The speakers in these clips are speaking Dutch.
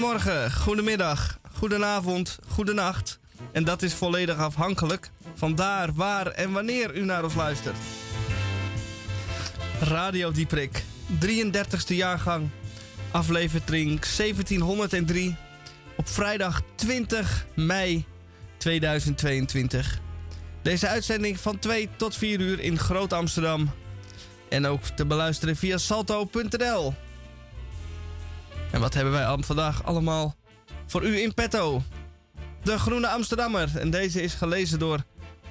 Goedemorgen, goedemiddag, goedenavond, goedenacht. En dat is volledig afhankelijk van daar, waar en wanneer u naar ons luistert. Radio Dieprik, 33ste jaargang, aflevering 1703, op vrijdag 20 mei 2022. Deze uitzending van 2 tot 4 uur in Groot Amsterdam. En ook te beluisteren via salto.nl. En wat hebben wij vandaag allemaal voor u in petto? De Groene Amsterdammer. En deze is gelezen door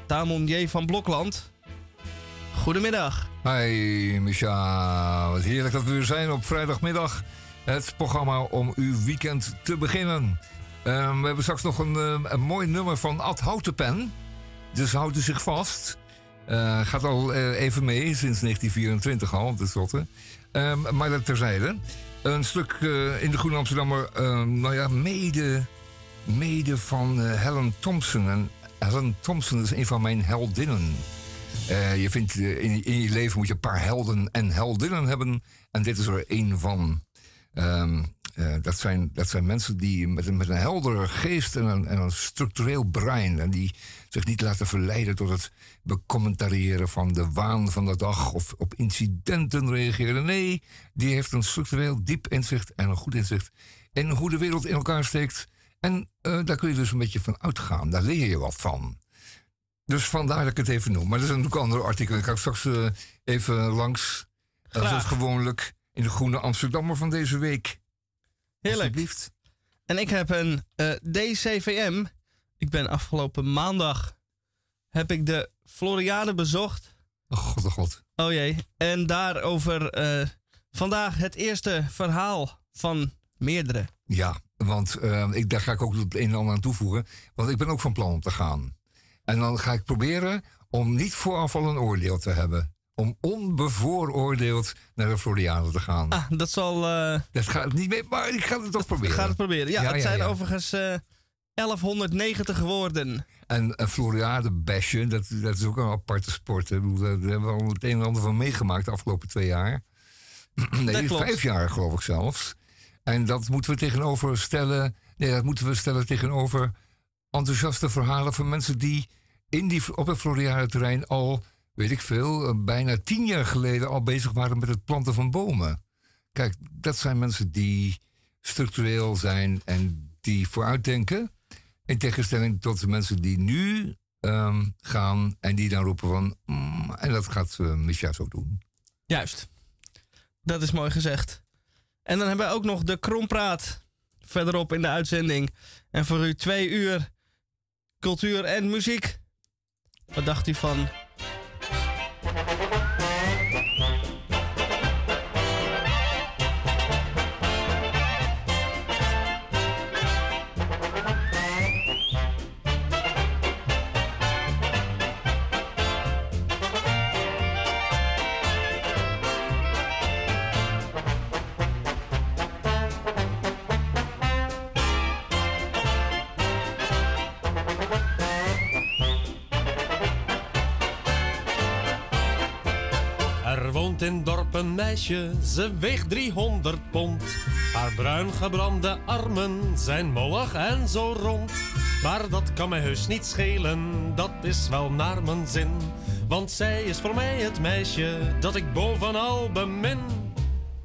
Tamon J. van Blokland. Goedemiddag. Hi Micha, wat heerlijk dat we weer zijn op vrijdagmiddag. Het programma om uw weekend te beginnen. Ehm, we hebben straks nog een, eh, een mooi nummer van Ad Houtenpen. Dus houdt u zich vast. Uh, gaat al uh, even mee, sinds 1924 al, tenslotte. Um, maar dat terzijde. Een stuk uh, in de Groene Amsterdammer, ehm, nou ja, mede, mede van Helen Thompson. En Helen Thompson is een van mijn heldinnen. je vindt in, in, je leven moet je een paar helden en heldinnen hebben. En dit is er één van. Um, uh, dat, zijn, dat zijn mensen die met een, met een heldere geest en een, en een structureel brein. En die zich niet laten verleiden tot het becommentariëren van de waan van de dag of op incidenten reageren. Nee, die heeft een structureel diep inzicht en een goed inzicht in hoe de wereld in elkaar steekt. En uh, daar kun je dus een beetje van uitgaan. Daar leer je wat van. Dus vandaar dat ik het even noem. Maar er zijn ook andere artikelen. Ik ga straks uh, even langs. Zoals gewoonlijk in de Groene Amsterdammer van deze week. Heerlijk. En ik heb een uh, DCVM. Ik ben afgelopen maandag heb ik de Floriade bezocht. Oh god, oh god. Oh jee. En daarover uh, vandaag het eerste verhaal van meerdere. Ja, want uh, ik, daar ga ik ook het een en ander aan toevoegen. Want ik ben ook van plan om te gaan. En dan ga ik proberen om niet vooraf al een oordeel te hebben om onbevooroordeeld naar de Floriade te gaan. Ah, dat zal... Uh... Dat gaat niet mee, maar ik ga het toch proberen. Ga het proberen. Ja, het zijn overigens uh, eh, 1190 woorden. En een Floriade basje, dat, dat is ook een aparte sport. Hè. Daar hebben we al het een en ander van meegemaakt de afgelopen twee jaar. nee, vijf jaar geloof ik zelfs. En dat moeten we tegenover stellen... Nee, dat moeten we stellen tegenover enthousiaste verhalen van mensen die in die, op het Floriade terrein al weet ik veel, eh, bijna tien jaar geleden al bezig waren met het planten van bomen. Kijk, dat zijn mensen die structureel zijn en die vooruitdenken. In tegenstelling tot de mensen die nu um, gaan en die dan roepen van. Mm, en dat gaat uh, zo doen. Juist. Dat is mooi gezegd. En dan hebben we ook nog de Krompraat verderop in de uitzending. En voor u twee uur cultuur en muziek. Wat dacht u van in dorp een meisje, ze weegt 300 pond. Haar bruin gebrande armen zijn mollig en zo rond. Maar dat kan mij heus niet schelen, dat is wel naar mijn zin. Want zij is voor mij het meisje dat ik bovenal bemin.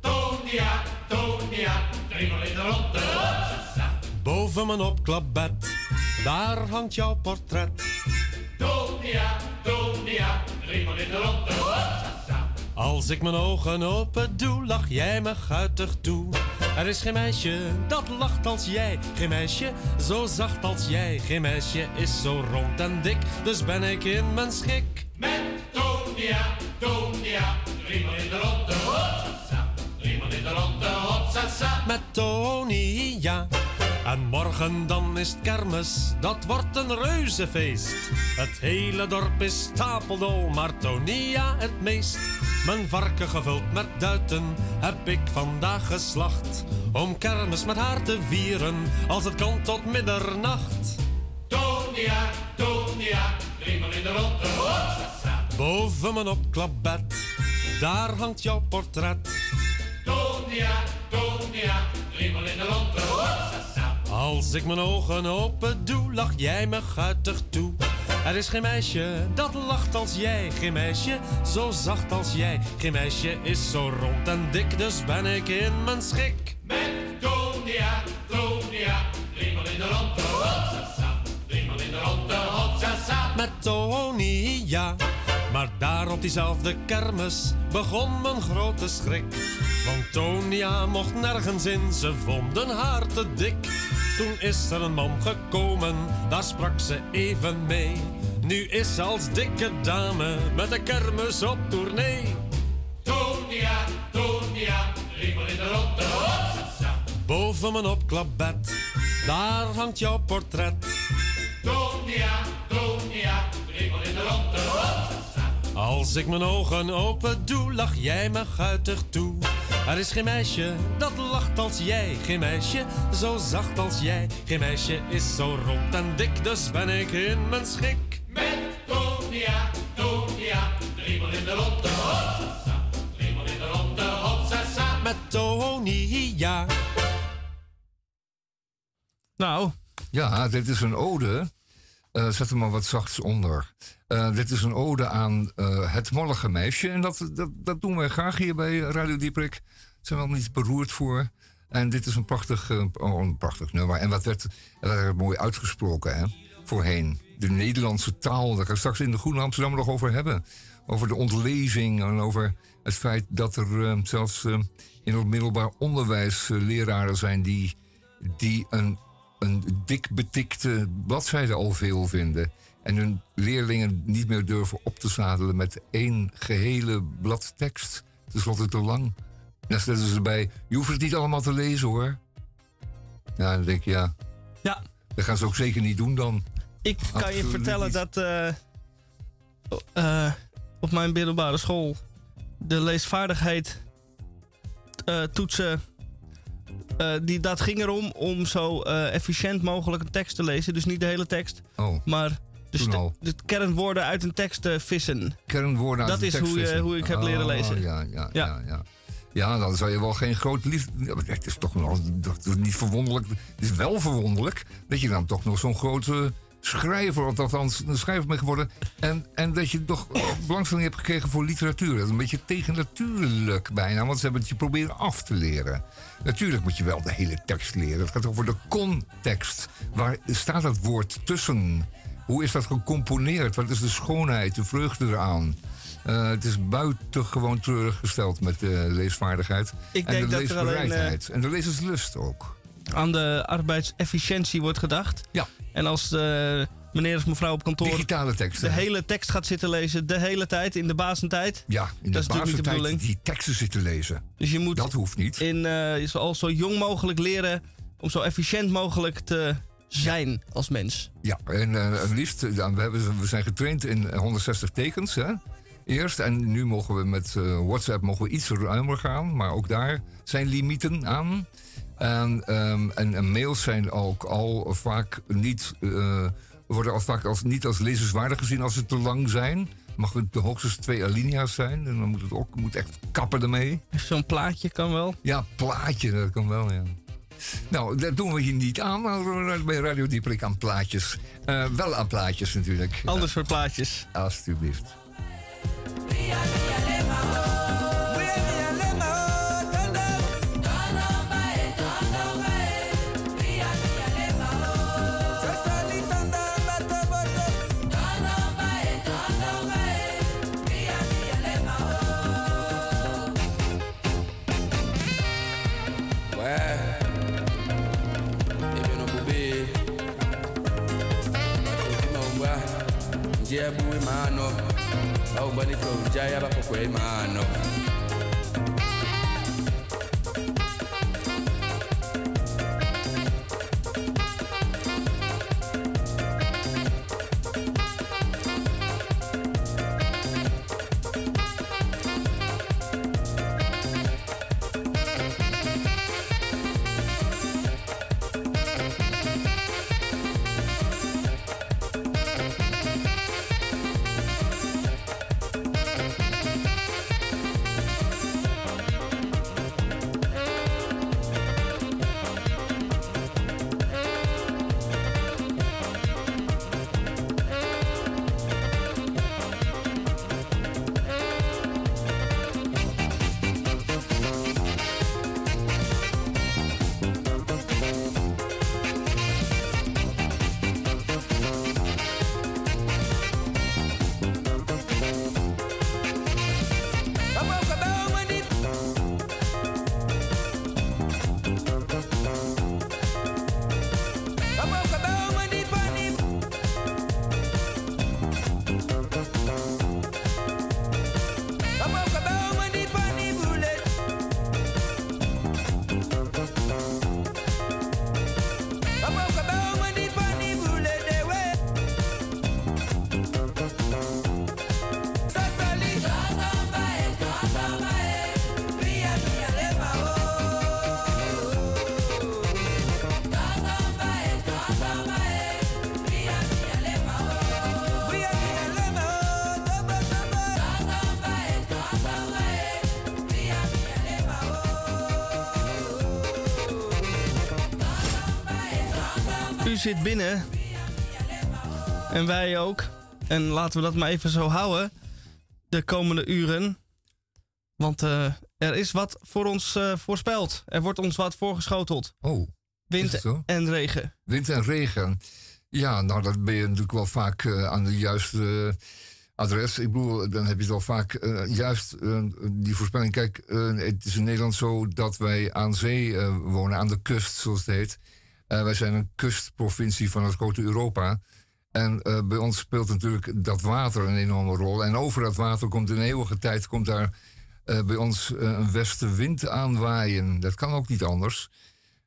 Tonia, Tonia, driemaal in de ronde. Boven mijn opklapbed, daar hangt jouw portret. Tonia, Tonia, driemaal in de ronde. Als ik mijn ogen open doe, lach jij me guitig toe. Er is geen meisje dat lacht als jij, geen meisje zo zacht als jij. Geen meisje is zo rond en dik, dus ben ik in mijn schik. Met Tonia, Tonia, driemaal in de ronde, hopsasa. Driemaal in de ronde, hopsasa. Met Tonia. En morgen dan is het kermis, dat wordt een reuzefeest. Het hele dorp is stapeldol, maar Tonia het meest. Mijn varken gevuld met duiten heb ik vandaag geslacht. Om kermis met haar te vieren, als het kan tot middernacht. Tonia, Tonia, driemaal in de ronde. Boven mijn opklapbed, daar hangt jouw portret. Tonia, Tonia, driemaal in de ronde. Als ik mijn ogen open doe, lach jij me guitig toe. Er is geen meisje dat lacht als jij, geen meisje zo zacht als jij. Geen meisje is zo rond en dik, dus ben ik in mijn schik. Met Tonia, Tonia, driemaal in de ronde. Hotsa, driemaal in de ronde. Hotsa, Met Tony, ja. Maar daar op diezelfde kermis begon mijn grote schrik. Want Tonia mocht nergens in, ze vonden haar te dik. Toen is er een man gekomen, daar sprak ze even mee. Nu is ze als dikke dame met de kermis op tournee. Tonia, Tonia, driemaal in de. Hotsa, Boven mijn opklapbed, daar hangt jouw portret. Tonia, Tonia, driemaal in de. Hotsa, Als ik mijn ogen open doe, lach jij me guitig toe. Er is geen meisje dat lacht als jij, geen meisje zo zacht als jij. Geen meisje is zo rond en dik, dus ben ik in mijn schik. Met Tonia, Tonia, driemaal in de ronde. Hotsa, driemaal in de ronde. Hotsa, Met Tony, ja. Nou, Ja, dit is een ode. Eh, zet er maar wat zachts onder. Eh, dit is een ode aan eh, het mollige meisje. En dat, dat, dat doen wij graag hier bij Radio Dieprik. Zijn we wel niet beroerd voor. En dit is een prachtig, oh, een prachtig nummer. En wat werd, werd mooi uitgesproken hè? voorheen. De Nederlandse taal, daar gaan we straks in de Groene Amsterdam nog over hebben. Over de ontlezing en over het feit dat er zelfs in het middelbaar onderwijs leraren zijn die, die een, een dik betikte bladzijde al veel vinden. En hun leerlingen niet meer durven op te zadelen met één gehele blad tekst. Het is altijd te lang. Dan zetten ze erbij, je hoeft het niet allemaal te lezen hoor. Ja, dan denk je, ja, ja, dat gaan ze ook zeker niet doen dan. ik kan je vertellen niet. dat eh, eh, op mijn middelbare school de leesvaardigheid eh, toetsen. Eh, die, dat ging erom om zo eh, efficiënt mogelijk een tekst te lezen. Dus niet de hele tekst, Oh, maar de, kernwoorden uit een tekst te vissen. kernwoorden uit Dat is tekst hoe je- vissen. hoe ik heb leren Oh, lezen. Ja, ja, ja. Ja. ja, ja. dan zou je wel geen groot liefde... Het is toch nog dat is niet verwonderlijk. Het is wel verwonderlijk dat je dan toch nog zo'n grote schrijver... of althans een schrijver bent geworden... En, en dat je toch belangstelling hebt gekregen voor literatuur. Dat is een beetje tegennatuurlijk bijna... want ze hebben het je proberen af te leren. Natuurlijk moet je wel de hele tekst leren. Het gaat over de context. Waar staat dat woord tussen? Hoe is dat gecomponeerd? Wat is de schoonheid, de vreugde eraan? Eh, het is buitengewoon treurig gesteld met de leesvaardigheid. Ik en denk de dat er alleen, eh, leesbereidheid. En de lezerslust ook. Aan de arbeidsefficiëntie wordt gedacht. Ja, En als de meneer of mevrouw op kantoor digitale teksten. de hele tekst gaat zitten lezen, de hele tijd, in de basentijd. ja, in dat de is natuurlijk niet de basentijd die teksten zitten lezen. Dus je moet Dat hoeft niet. in, eh, al zo jong mogelijk leren om zo efficiënt mogelijk te zijn als mens. Ja, en eh, het liefst, eh, we, hebben, we zijn getraind in 160 tekens, hè? Eerst, en nu mogen we met eh, WhatsApp mogen we iets ruimer gaan, maar ook daar zijn limieten aan. En, ehm, en, en mails zijn ook al vaak niet, eh, worden al vaak als, niet als lezenswaardig gezien als ze te lang zijn. Mag het de hoogstens twee alinea's zijn en dan moet het ook moet echt kappen ermee. Zo'n plaatje kan wel. Ja, plaatje, dat kan wel, ja. Nou, dat doen we hier niet aan maar bij Radio Dieperik aan plaatjes. Eh, wel aan plaatjes natuurlijk. Anders voor plaatjes. Ja, alsjeblieft. Njia buwe maano. Au bani ko jaya ba kokwe maano. Zit binnen. En wij ook. En laten we dat maar even zo houden. De komende uren. Want uh, er is wat voor ons uh, voorspeld. Er wordt ons wat voorgeschoteld. Oh. Wind en regen. Wind en regen. Ja, nou, dat ben je natuurlijk wel vaak uh, aan de juiste adres. Ik bedoel, dan heb je het wel vaak juist die voorspelling. Kijk, het is in Nederland zo dat wij aan zee wonen, aan de kust, zoals het heet. Wij zijn een kustprovincie van het grote Europa. En bij ons speelt natuurlijk dat water een enorme rol. En over dat water komt in eeuwige tijd komt daar uh, bij ons uh, een westenwind aanwaaien. Dat kan ook niet anders.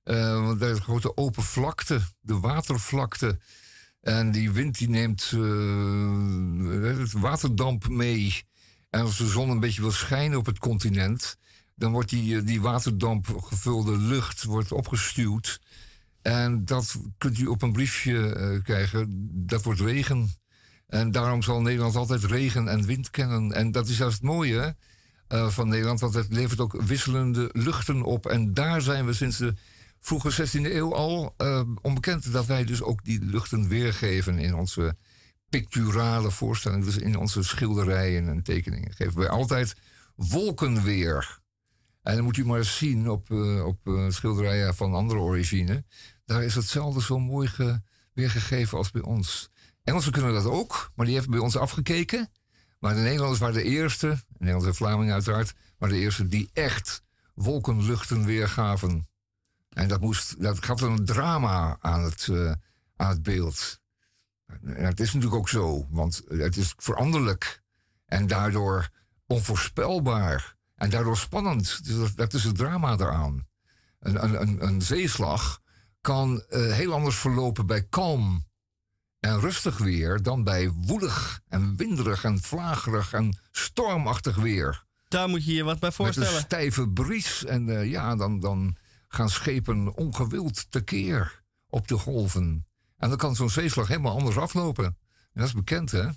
Want er is een grote open vlakte, de watervlakte. En die wind die neemt waterdamp mee. En als de zon een beetje wil schijnen op het continent, dan wordt die, die waterdamp gevulde lucht wordt opgestuwd. En dat kunt u op een briefje krijgen. Dat wordt regen. En daarom zal Nederland altijd regen en wind kennen. En dat is juist het mooie. Uh, van Nederland. Want het levert ook wisselende luchten op. En daar zijn we sinds de vroege 16e eeuw al uh, onbekend dat wij dus ook die luchten weergeven in onze picturale voorstellingen. Dus in onze schilderijen en tekeningen geven wij altijd wolkenweer. En dan moet u maar eens zien op, op schilderijen van andere origine. Daar is hetzelfde zo mooi ge, weergegeven als bij ons. Engelsen kunnen dat ook, maar die hebben bij ons afgekeken. Maar de Nederlanders waren de eerste, de Nederlandse Vlamingen uiteraard, maar de eerste die echt wolkenluchten weergaven. En dat, moest, dat gaf een drama aan het, uh, aan het beeld. En het is natuurlijk ook zo, want het is veranderlijk en daardoor onvoorspelbaar en daardoor spannend. Dus dat, dat is het drama eraan. Een, een, een zeeslag kan uh, heel anders verlopen bij kalm en rustig weer dan bij woelig en winderig en vlagerig en stormachtig weer. Daar moet je je wat bij voorstellen. Met een stijve bries en uh, ja, dan, dan gaan schepen ongewild tekeer op de golven. En dan kan zo'n zeeslag helemaal anders aflopen. En dat is bekend, hè?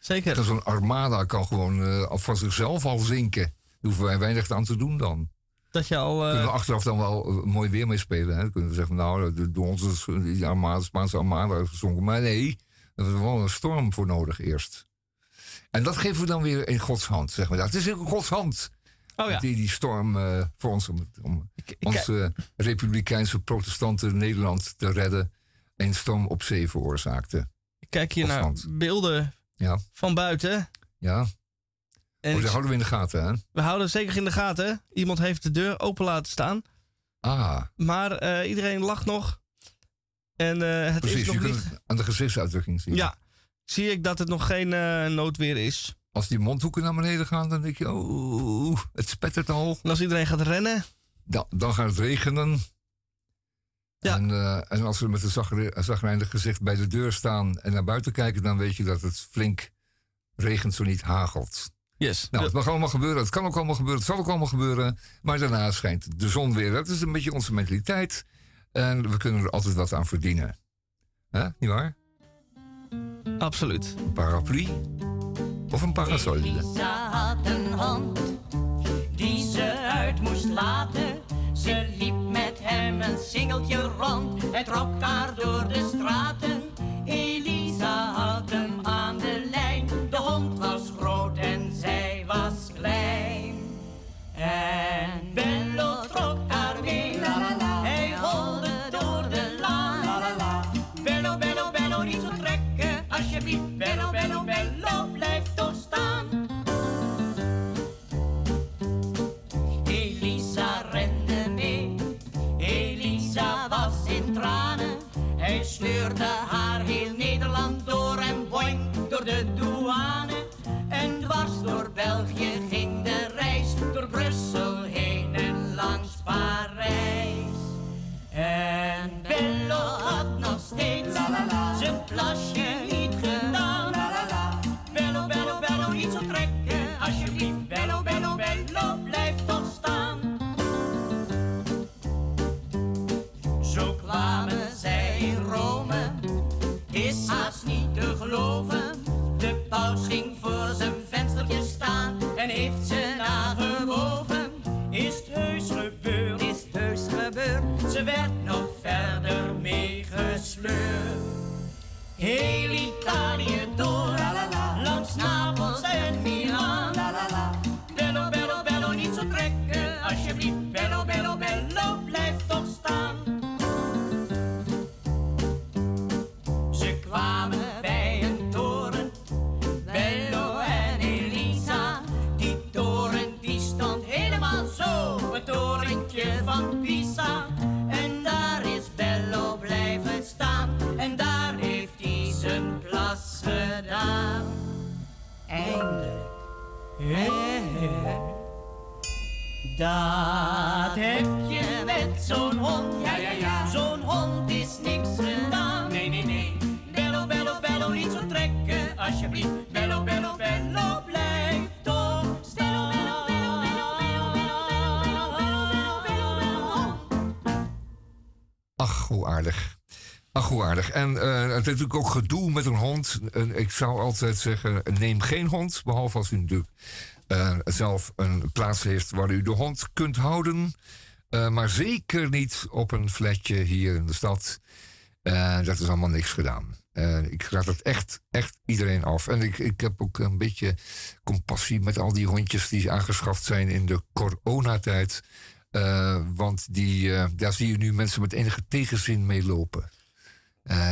Zeker. Zo'n armada kan gewoon uh, van zichzelf al zinken. Daar hoeven wij weinig aan te doen dan. Dat je al. Kunnen we achteraf dan wel uh, mooi weer mee spelen. Hè? Dan kunnen we zeggen, nou, door onze die armada, Spaanse armada gezonken. Maar nee, daar is wel een storm voor nodig eerst. En dat geven we dan weer in Gods hand, zeg maar. Dat is in Gods hand. Oh ja. Die, die storm uh, voor ons, om, om ik, ik, onze republikeinse protestanten Nederland te redden, een storm op zee veroorzaakte. Ik kijk hier naar beelden ja. van buiten. Ja. En oh, dat houden we in de gaten, hè? We houden zeker in de gaten. Iemand heeft de deur open laten staan. Ah. Maar uh, iedereen lacht nog. En uh, het Precies, is nog je niet... kunt het aan de gezichtsuitdrukking zien. Ja, zie ik dat het nog geen uh, noodweer is. Als die mondhoeken naar beneden gaan, dan denk je, oh, het spettert al. En als iedereen gaat rennen? Dan, dan gaat het regenen. Ja. En, en als we met een zagrijnig gezicht bij de deur staan en naar buiten kijken, dan weet je dat het flink regent, zo niet hagelt. Yes. Nou, het mag allemaal gebeuren. Het kan ook allemaal gebeuren. Het zal ook allemaal gebeuren. Maar daarna schijnt de zon weer. Dat is een beetje onze mentaliteit. En we kunnen er altijd wat aan verdienen. Hè? Niet waar? Absoluut. Een paraplu of een parasol. Elisa had een hond die ze uit moest laten. Ze liep met hem een singeltje rond. Hij trok haar door de straten. 那些 Dat heb je met zo'n hond. Ja, ja, ja. Zo'n hond is niks gedaan. Nee, nee, nee. Bello, bello, bello, niet zo trekken, alsjeblieft. Bello, bello, bello, blijf toch staan. Bello, bello, bello, bello, bello, bello, bello, bello, Ach, hoe aardig. Ach, hoe aardig. En het is natuurlijk ook gedoe met een hond. En ik zou altijd zeggen, neem geen hond, behalve als u natuurlijk eh, zelf een plaats heeft waar u de hond kunt houden. Eh, maar zeker niet op een flatje hier in de stad. Eh, dat is allemaal niks gedaan. Ik raad het echt, echt iedereen af. En ik, ik heb ook een beetje compassie met al die hondjes die aangeschaft zijn in de coronatijd. Want die, daar zie je nu mensen met enige tegenzin mee lopen.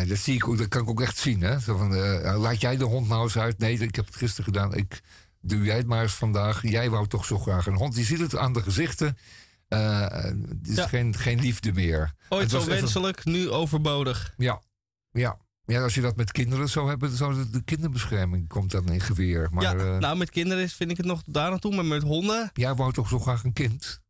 Dat, zie ik ook, dat kan ik ook echt zien. Hè? Zo van, laat jij de hond nou eens uit? Nee, ik heb het gisteren gedaan. Ik, doe jij het maar eens vandaag. Jij wou toch zo graag een hond. Je ziet het aan de gezichten. Eh, het is Ja. geen, geen liefde meer. Ooit zo even- wenselijk, nu overbodig. Ja, ja. Ja, als je dat met kinderen zou hebben, zou de, de kinderbescherming komt dan in geweer. Maar ja, eh, nou met kinderen is- vind ik het nog daar naartoe, maar met honden, jij wou toch zo graag een kind?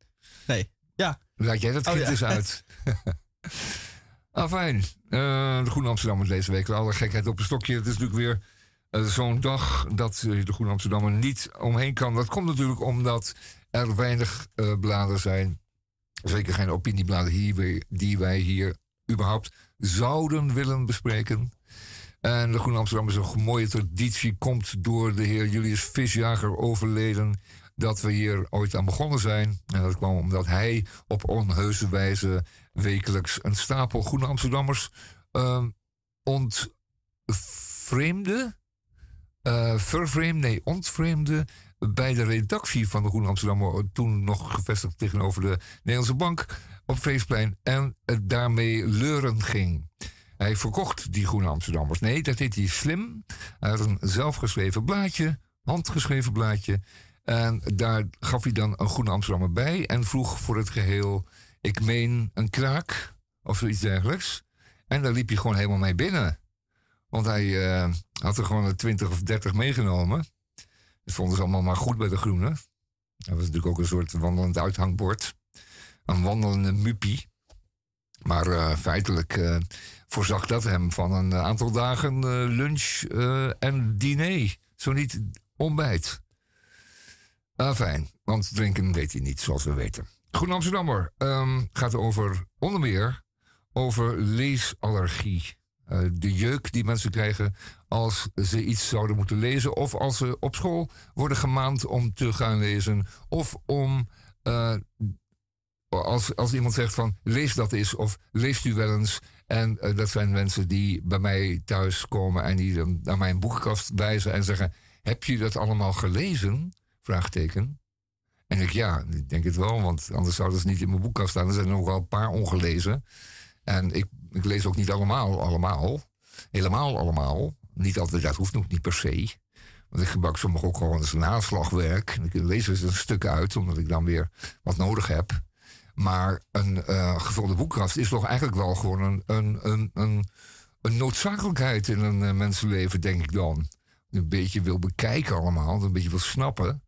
nee. Ja, Laat jij dat Oh, kind ja. eens uit. ah, fijn. Eh, de Groene Amsterdammer deze week. Alle gekheid op een stokje. Het is natuurlijk weer zo'n dag dat eh, de Groene Amsterdammer niet omheen kan. Dat komt natuurlijk omdat er weinig eh, bladen zijn. Zeker geen opiniebladen hier, die wij hier überhaupt zouden willen bespreken. En de Groene Amsterdammer is een mooie traditie. Komt door de heer Julius Visjager overleden dat we hier ooit aan begonnen zijn. En dat kwam omdat hij op onheuse wijze wekelijks een stapel Groene Amsterdammers ehm ontvreemde, eh vervreemde, nee, ontvreemde bij de redactie van de Groene Amsterdammer, toen nog gevestigd tegenover de Nederlandse Bank op Feestplein, en eh, daarmee leuren ging. Hij verkocht die Groene Amsterdammers. Nee, dat deed hij slim. Hij had een zelfgeschreven blaadje, handgeschreven blaadje. En daar gaf hij dan een Groene Amsterdammer bij en vroeg voor het geheel, ik meen een kraak of zoiets dergelijks. En daar liep hij gewoon helemaal mee binnen. Want hij eh, had er gewoon een 20 of 30 meegenomen. Dat vonden ze allemaal maar goed bij de Groene. Dat was natuurlijk ook een soort wandelend uithangbord. Een wandelende muppie. Maar eh, feitelijk eh, voorzag dat hem van een aantal dagen lunch en diner. Zo niet ontbijt. Ah, fijn, want drinken weet hij niet, zoals we weten. Groen Amsterdammer ehm, gaat over onder meer over leesallergie. Eh, de jeuk die mensen krijgen als ze iets zouden moeten lezen. Of als ze op school worden gemaand om te gaan lezen. Of om eh, als, als iemand zegt van lees dat eens of leest u wel eens. En eh, dat zijn mensen die bij mij thuis komen en die dan naar mijn boekenkast wijzen en zeggen: Heb je dat allemaal gelezen? Vraagteken. En ik ja, ik denk het wel, want anders zouden ze niet in mijn boekkast staan. Er zijn nog wel een paar ongelezen. En ik, ik lees ook niet allemaal, allemaal. Helemaal allemaal. Niet altijd, dat hoeft nog niet per se. Want ik gebruik sommige ook gewoon als naslagwerk. En ik lees er een stuk uit, omdat ik dan weer wat nodig heb. Maar een eh, gevulde boekkast is toch eigenlijk wel gewoon een, een, een, een, een noodzakelijkheid in een eh, mensenleven, denk ik dan. Een beetje wil bekijken allemaal, een beetje wil snappen.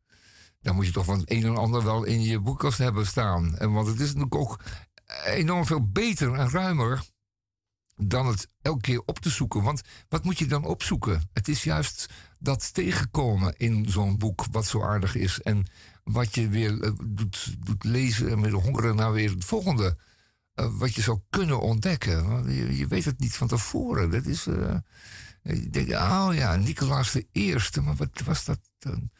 Dan moet je toch van het een en ander wel in je boekkast hebben staan. En want het is natuurlijk ook enorm veel beter en ruimer dan het elke keer op te zoeken. Want wat moet je dan opzoeken? Het is juist dat tegenkomen in zo'n boek wat zo aardig is. En wat je weer eh, doet, doet lezen en weer hongeren naar weer het volgende. eh, wat je zou kunnen ontdekken. Je, je weet het niet van tevoren. Dat is. eh, je denkt, oh ja, Nicolaas de Eerste, maar wat was dat dan?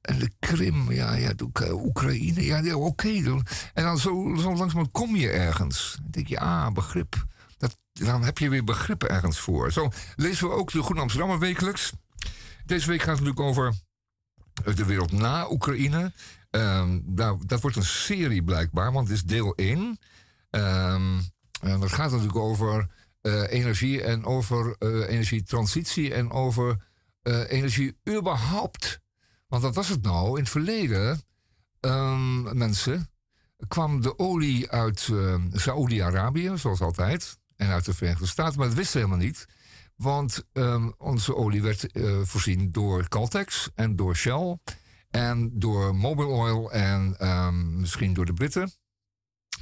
En de Krim, ja, ja, Oekraïne, ja, ja, oké. En dan zo, zo langzamerhand kom je ergens. Dan denk je, ah, begrip. Dat, dan heb je weer begrip ergens voor. Zo lezen we ook de Groene Amsterdammer wekelijks. Deze week gaat het natuurlijk over de wereld na Oekraïne. Ehm, nou, dat wordt een serie blijkbaar, want het is deel 1. Ehm, en dat gaat natuurlijk over eh, energie en over eh, energietransitie en over eh, energie überhaupt. Want wat was het nou? In het verleden, ehm, mensen, kwam de olie uit Saoedi-Arabië, zoals altijd, en uit de Verenigde Staten, maar dat wisten we helemaal niet. Want ehm, onze olie werd eh, voorzien door Caltex en door Shell. En door Mobil Oil en ehm, misschien door de Britten.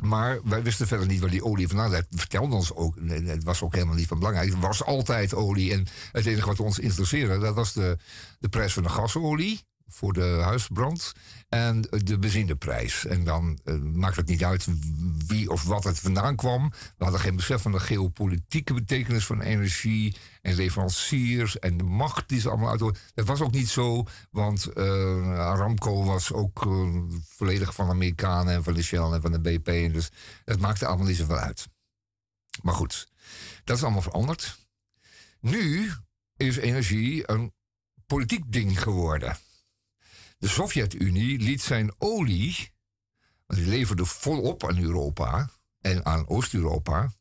Maar wij wisten verder niet waar die olie vandaan. Het vertelde ons ook, het was ook helemaal niet van belangrijk. Het was altijd olie. En het enige wat ons interesseerde, dat was de, de prijs van de gasolie voor de huisbrand. En de benzineprijs. En dan eh, maakt het niet uit wie of wat het vandaan kwam. We hadden geen besef van de geopolitieke betekenis van energie en leveranciers en de macht die ze allemaal uit. Dat was ook niet zo, want eh, Aramco was ook eh, volledig van de Amerikanen en van de Shell en van de BP. En dus het maakte allemaal niet zoveel uit. Maar goed, dat is allemaal veranderd. Nu is energie een politiek ding geworden. De Sovjet-Unie liet zijn olie, die leverde volop aan Europa en aan Oost-Europa.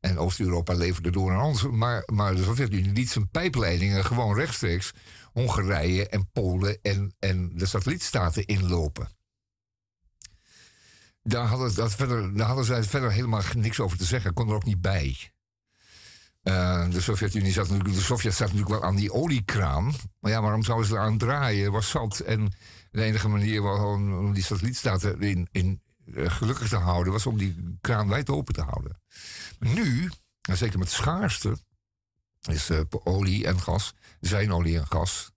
En Oost-Europa leverde door aan ons. Maar, maar de Sovjet-Unie liet zijn pijpleidingen gewoon rechtstreeks Hongarije en Polen en, en de satellietstaten inlopen. Daar hadden, dat verder, daar hadden zij verder helemaal niks over te zeggen. Kon er ook niet bij. Uh, de Sovjet-Unie zat natuurlijk, de Sovjet zat natuurlijk wel aan die oliekraan. Maar ja, waarom zouden ze eraan draaien? was zat. En de enige manier om die satellietstaten in, in uh, gelukkig te houden, was om die kraan wijd open te houden. Nu, en zeker met schaarste, is uh, olie en gas, zijn olie en gas,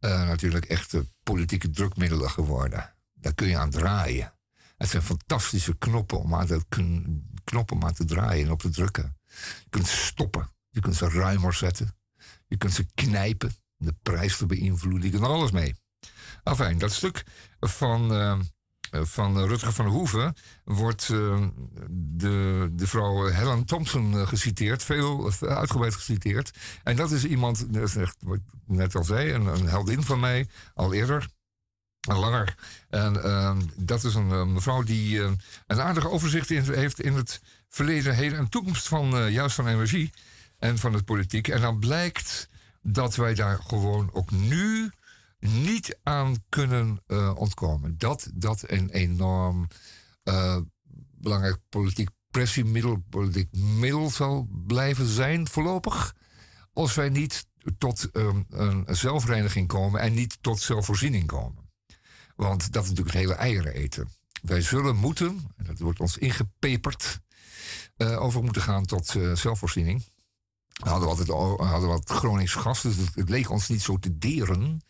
natuurlijk echt politieke drukmiddelen geworden. Daar kun je aan draaien. Het zijn fantastische knoppen om aan te, knoppen om te draaien en op te drukken. Je kunt ze stoppen. Je kunt ze ruimer zetten. Je kunt ze knijpen. De prijs te beïnvloeden. Je kunt er alles mee. Enfin, dat stuk van, uh, van Rutger van Hoeven wordt uh, de, de vrouw Helen Thompson uh, geciteerd. Veel uitgebreid geciteerd. En dat is iemand, dat is echt, wat ik net al zei, een, een heldin van mij. Al eerder. Langer. En ehm, dat is een mevrouw die een aardig overzicht heeft in het verleden, heden en toekomst van uh, juist van energie en van het politiek. En dan blijkt dat wij daar gewoon ook nu niet aan kunnen uh, ontkomen. Dat dat een enorm uh, belangrijk politiek pressiemiddel, politiek middel zal blijven zijn voorlopig. Als wij niet tot um, een zelfreiniging komen en niet tot zelfvoorziening komen. Want dat is natuurlijk het hele eieren eten. Wij zullen moeten, en dat wordt ons ingepeperd, uh, over moeten gaan tot uh, zelfvoorziening. We hadden altijd we wat Gronings gas, dus het, leek ons niet zo te deren.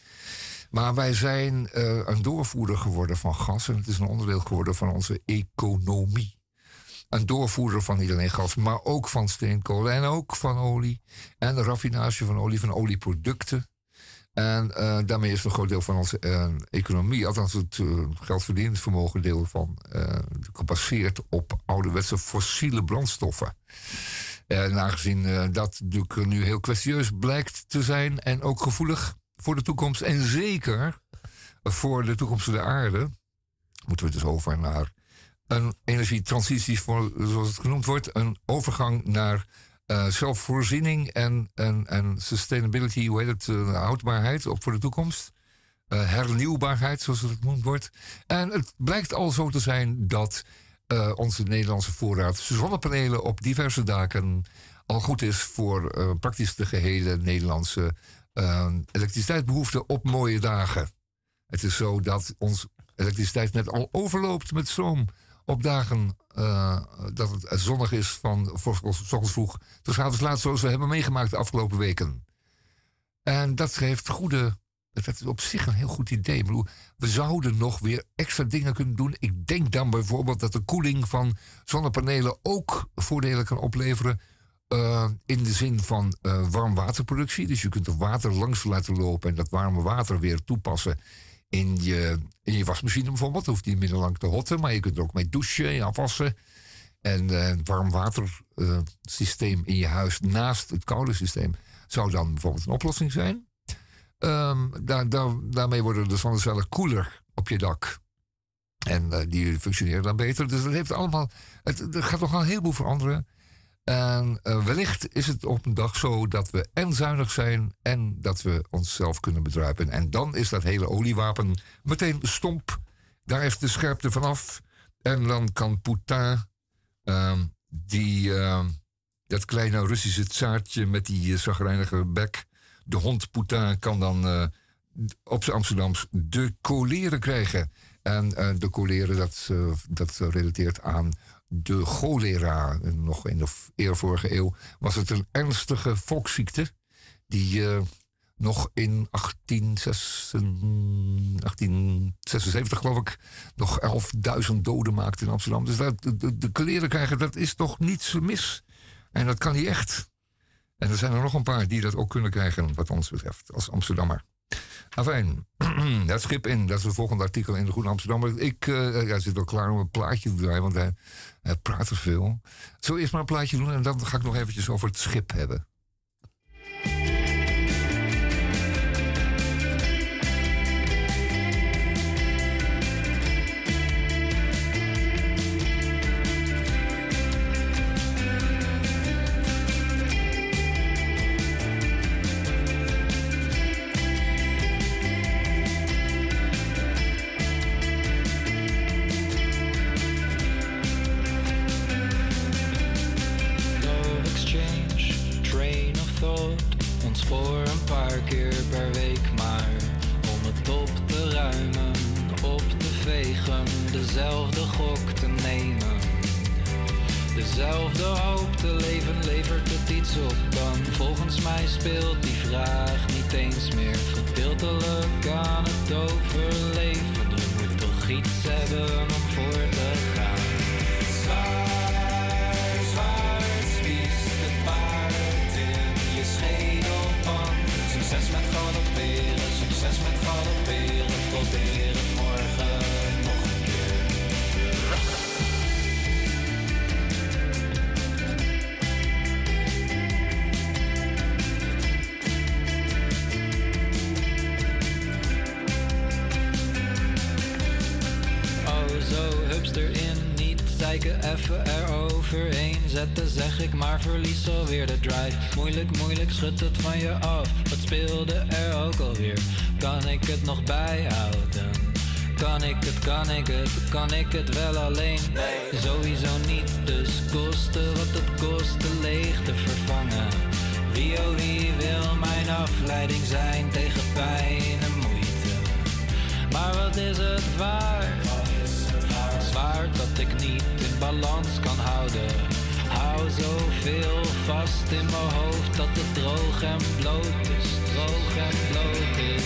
Maar wij zijn uh, een doorvoerder geworden van gas en het is een onderdeel geworden van onze economie. Een doorvoerder van niet alleen gas, maar ook van steenkool en ook van olie. En de raffinage van olie, van olieproducten. En uh, daarmee is een groot deel van onze uh, economie, althans het uh, geldverdienvermogen deel van, gebaseerd op ouderwetse fossiele brandstoffen. En aangezien dat natuurlijk nu heel kwestieus blijkt te zijn en ook gevoelig voor de toekomst en zeker voor de toekomst van de aarde, moeten we dus over naar een energietransitie, voor, zoals het genoemd wordt, een overgang naar uh, zelfvoorziening en, en, en sustainability, hoe heet het, uh, houdbaarheid op voor de toekomst. Uh, hernieuwbaarheid, zoals het genoemd wordt. En het blijkt al zo te zijn dat onze Nederlandse voorraad zonnepanelen op diverse daken al goed is voor praktisch de gehele Nederlandse elektriciteitsbehoefte op mooie dagen. Het is zo dat ons elektriciteitsnet al overloopt met stroom op dagen uh, dat het zonnig is van ochtends vroeg tot avonds laat, zoals we hebben meegemaakt de afgelopen weken. En dat geeft goede. Dat is op zich een heel goed idee. We zouden nog weer extra dingen kunnen doen. Ik denk dan bijvoorbeeld dat de koeling van zonnepanelen ook voordelen kan opleveren. Uh, in de zin van uh, warmwaterproductie. Dus je kunt er water langs laten lopen en dat warme water weer toepassen in je, in je wasmachine bijvoorbeeld. Hoeft niet minder lang te hotten, maar je kunt er ook mee douchen en afwassen. En een warmwatersysteem uh, in je huis naast het koude systeem zou dan bijvoorbeeld een oplossing zijn. Um, daar, daar, daarmee worden de zonnecellen koeler op je dak. En uh, die functioneren dan beter. Dus dat heeft allemaal. Het, er gaat nog een heleboel veranderen. En uh, wellicht is het op een dag zo dat we en zuinig zijn en dat we onszelf kunnen bedruipen. En dan is dat hele oliewapen meteen stomp. Daar is de scherpte vanaf. En dan kan Poetin, uh, die, uh, dat kleine Russische tsaartje met die zagrijnige bek, de hond Poetin, kan dan op zijn Amsterdams de coleren krijgen. En de coleren, dat, dat relateert aan de cholera. Nog in de eer vorige eeuw was het een ernstige volksziekte. Die uh, nog in 1876, geloof ik, nog 11.000 doden maakte in Amsterdam. Dus dat, de, de coleren krijgen, dat is toch niets mis. En dat kan niet echt. En er zijn er nog een paar die dat ook kunnen krijgen, wat ons betreft, als Amsterdammer. Afijn, het schip in, dat is het volgende artikel in de Goede Amsterdammer. Ik uh, ja, zit al klaar om een plaatje te draaien, want hij, praat er veel. We eerst maar een plaatje doen en dan ga ik nog eventjes over het schip hebben. op dan? Volgens mij speelt die vraag niet eens meer gedeeltelijk aan het overleven. Er moet toch iets hebben om voor schud het van je af. Wat speelde er ook alweer? Kan ik het nog bijhouden? Kan ik het, kan ik het, kan ik het wel alleen? Nee. Sowieso niet, dus kosten wat het kostte leeg te vervangen. Wie oh wie wil mijn afleiding zijn tegen pijn en moeite? Maar wat is het waard? Zwaar dat ik niet balans kan houden hou zoveel vast in mijn hoofd dat het droog en bloot is, droog en bloot is.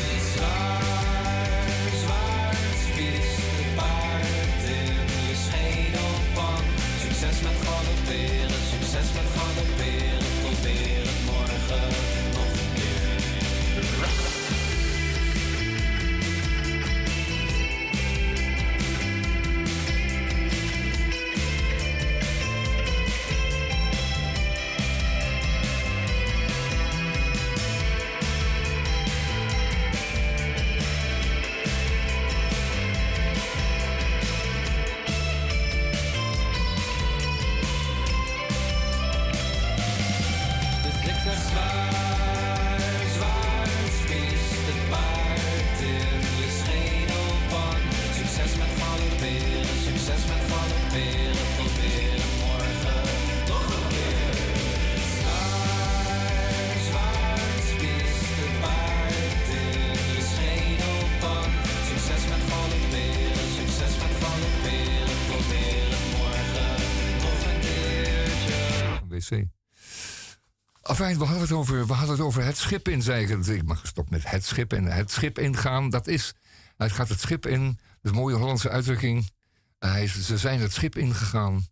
We hadden het over, we hadden het, over het schip inzeigen. Ik mag gestopt met het schip in. Het schip ingaan, dat is. Het gaat het schip in. De mooie Hollandse uitdrukking. Hij, ze zijn het schip ingegaan.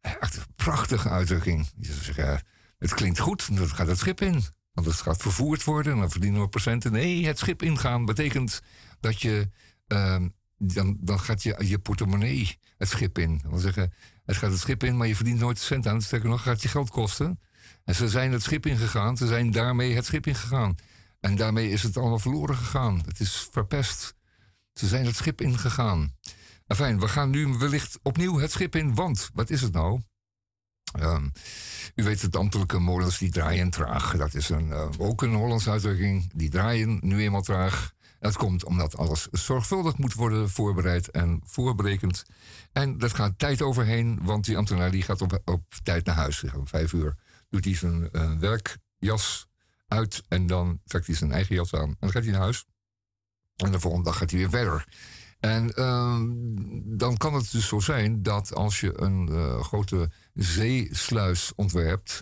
Een prachtige uitdrukking. Zeggen, het klinkt goed, dat gaat het schip in. Want het gaat vervoerd worden en dan verdienen we procenten. Nee, het schip ingaan betekent dat je. Uh, dan, dan gaat je, je portemonnee het schip in. Wil zeggen, het gaat het schip in, maar je verdient nooit een cent aan. Sterker nog, gaat je geld kosten. En ze zijn het schip ingegaan. Ze zijn daarmee het schip ingegaan. En daarmee is het allemaal verloren gegaan. Het is verpest. Ze zijn het schip ingegaan. Enfin, we gaan nu wellicht opnieuw het schip in. Want, wat is het nou? Um, u weet het ambtelijke molens die draaien traag. Dat is een, uh, ook een Hollandse uitdrukking. Die draaien nu eenmaal traag. Dat komt omdat alles zorgvuldig moet worden voorbereid en voorberekend. En dat gaat tijd overheen, want die ambtenaar gaat op, op tijd naar huis. Om vijf uur doet hij zijn uh, werkjas uit en dan trekt hij zijn eigen jas aan. En dan gaat hij naar huis. En de volgende dag gaat hij weer verder. En ehm, dan kan het dus zo zijn dat als je een eh, grote zeesluis ontwerpt,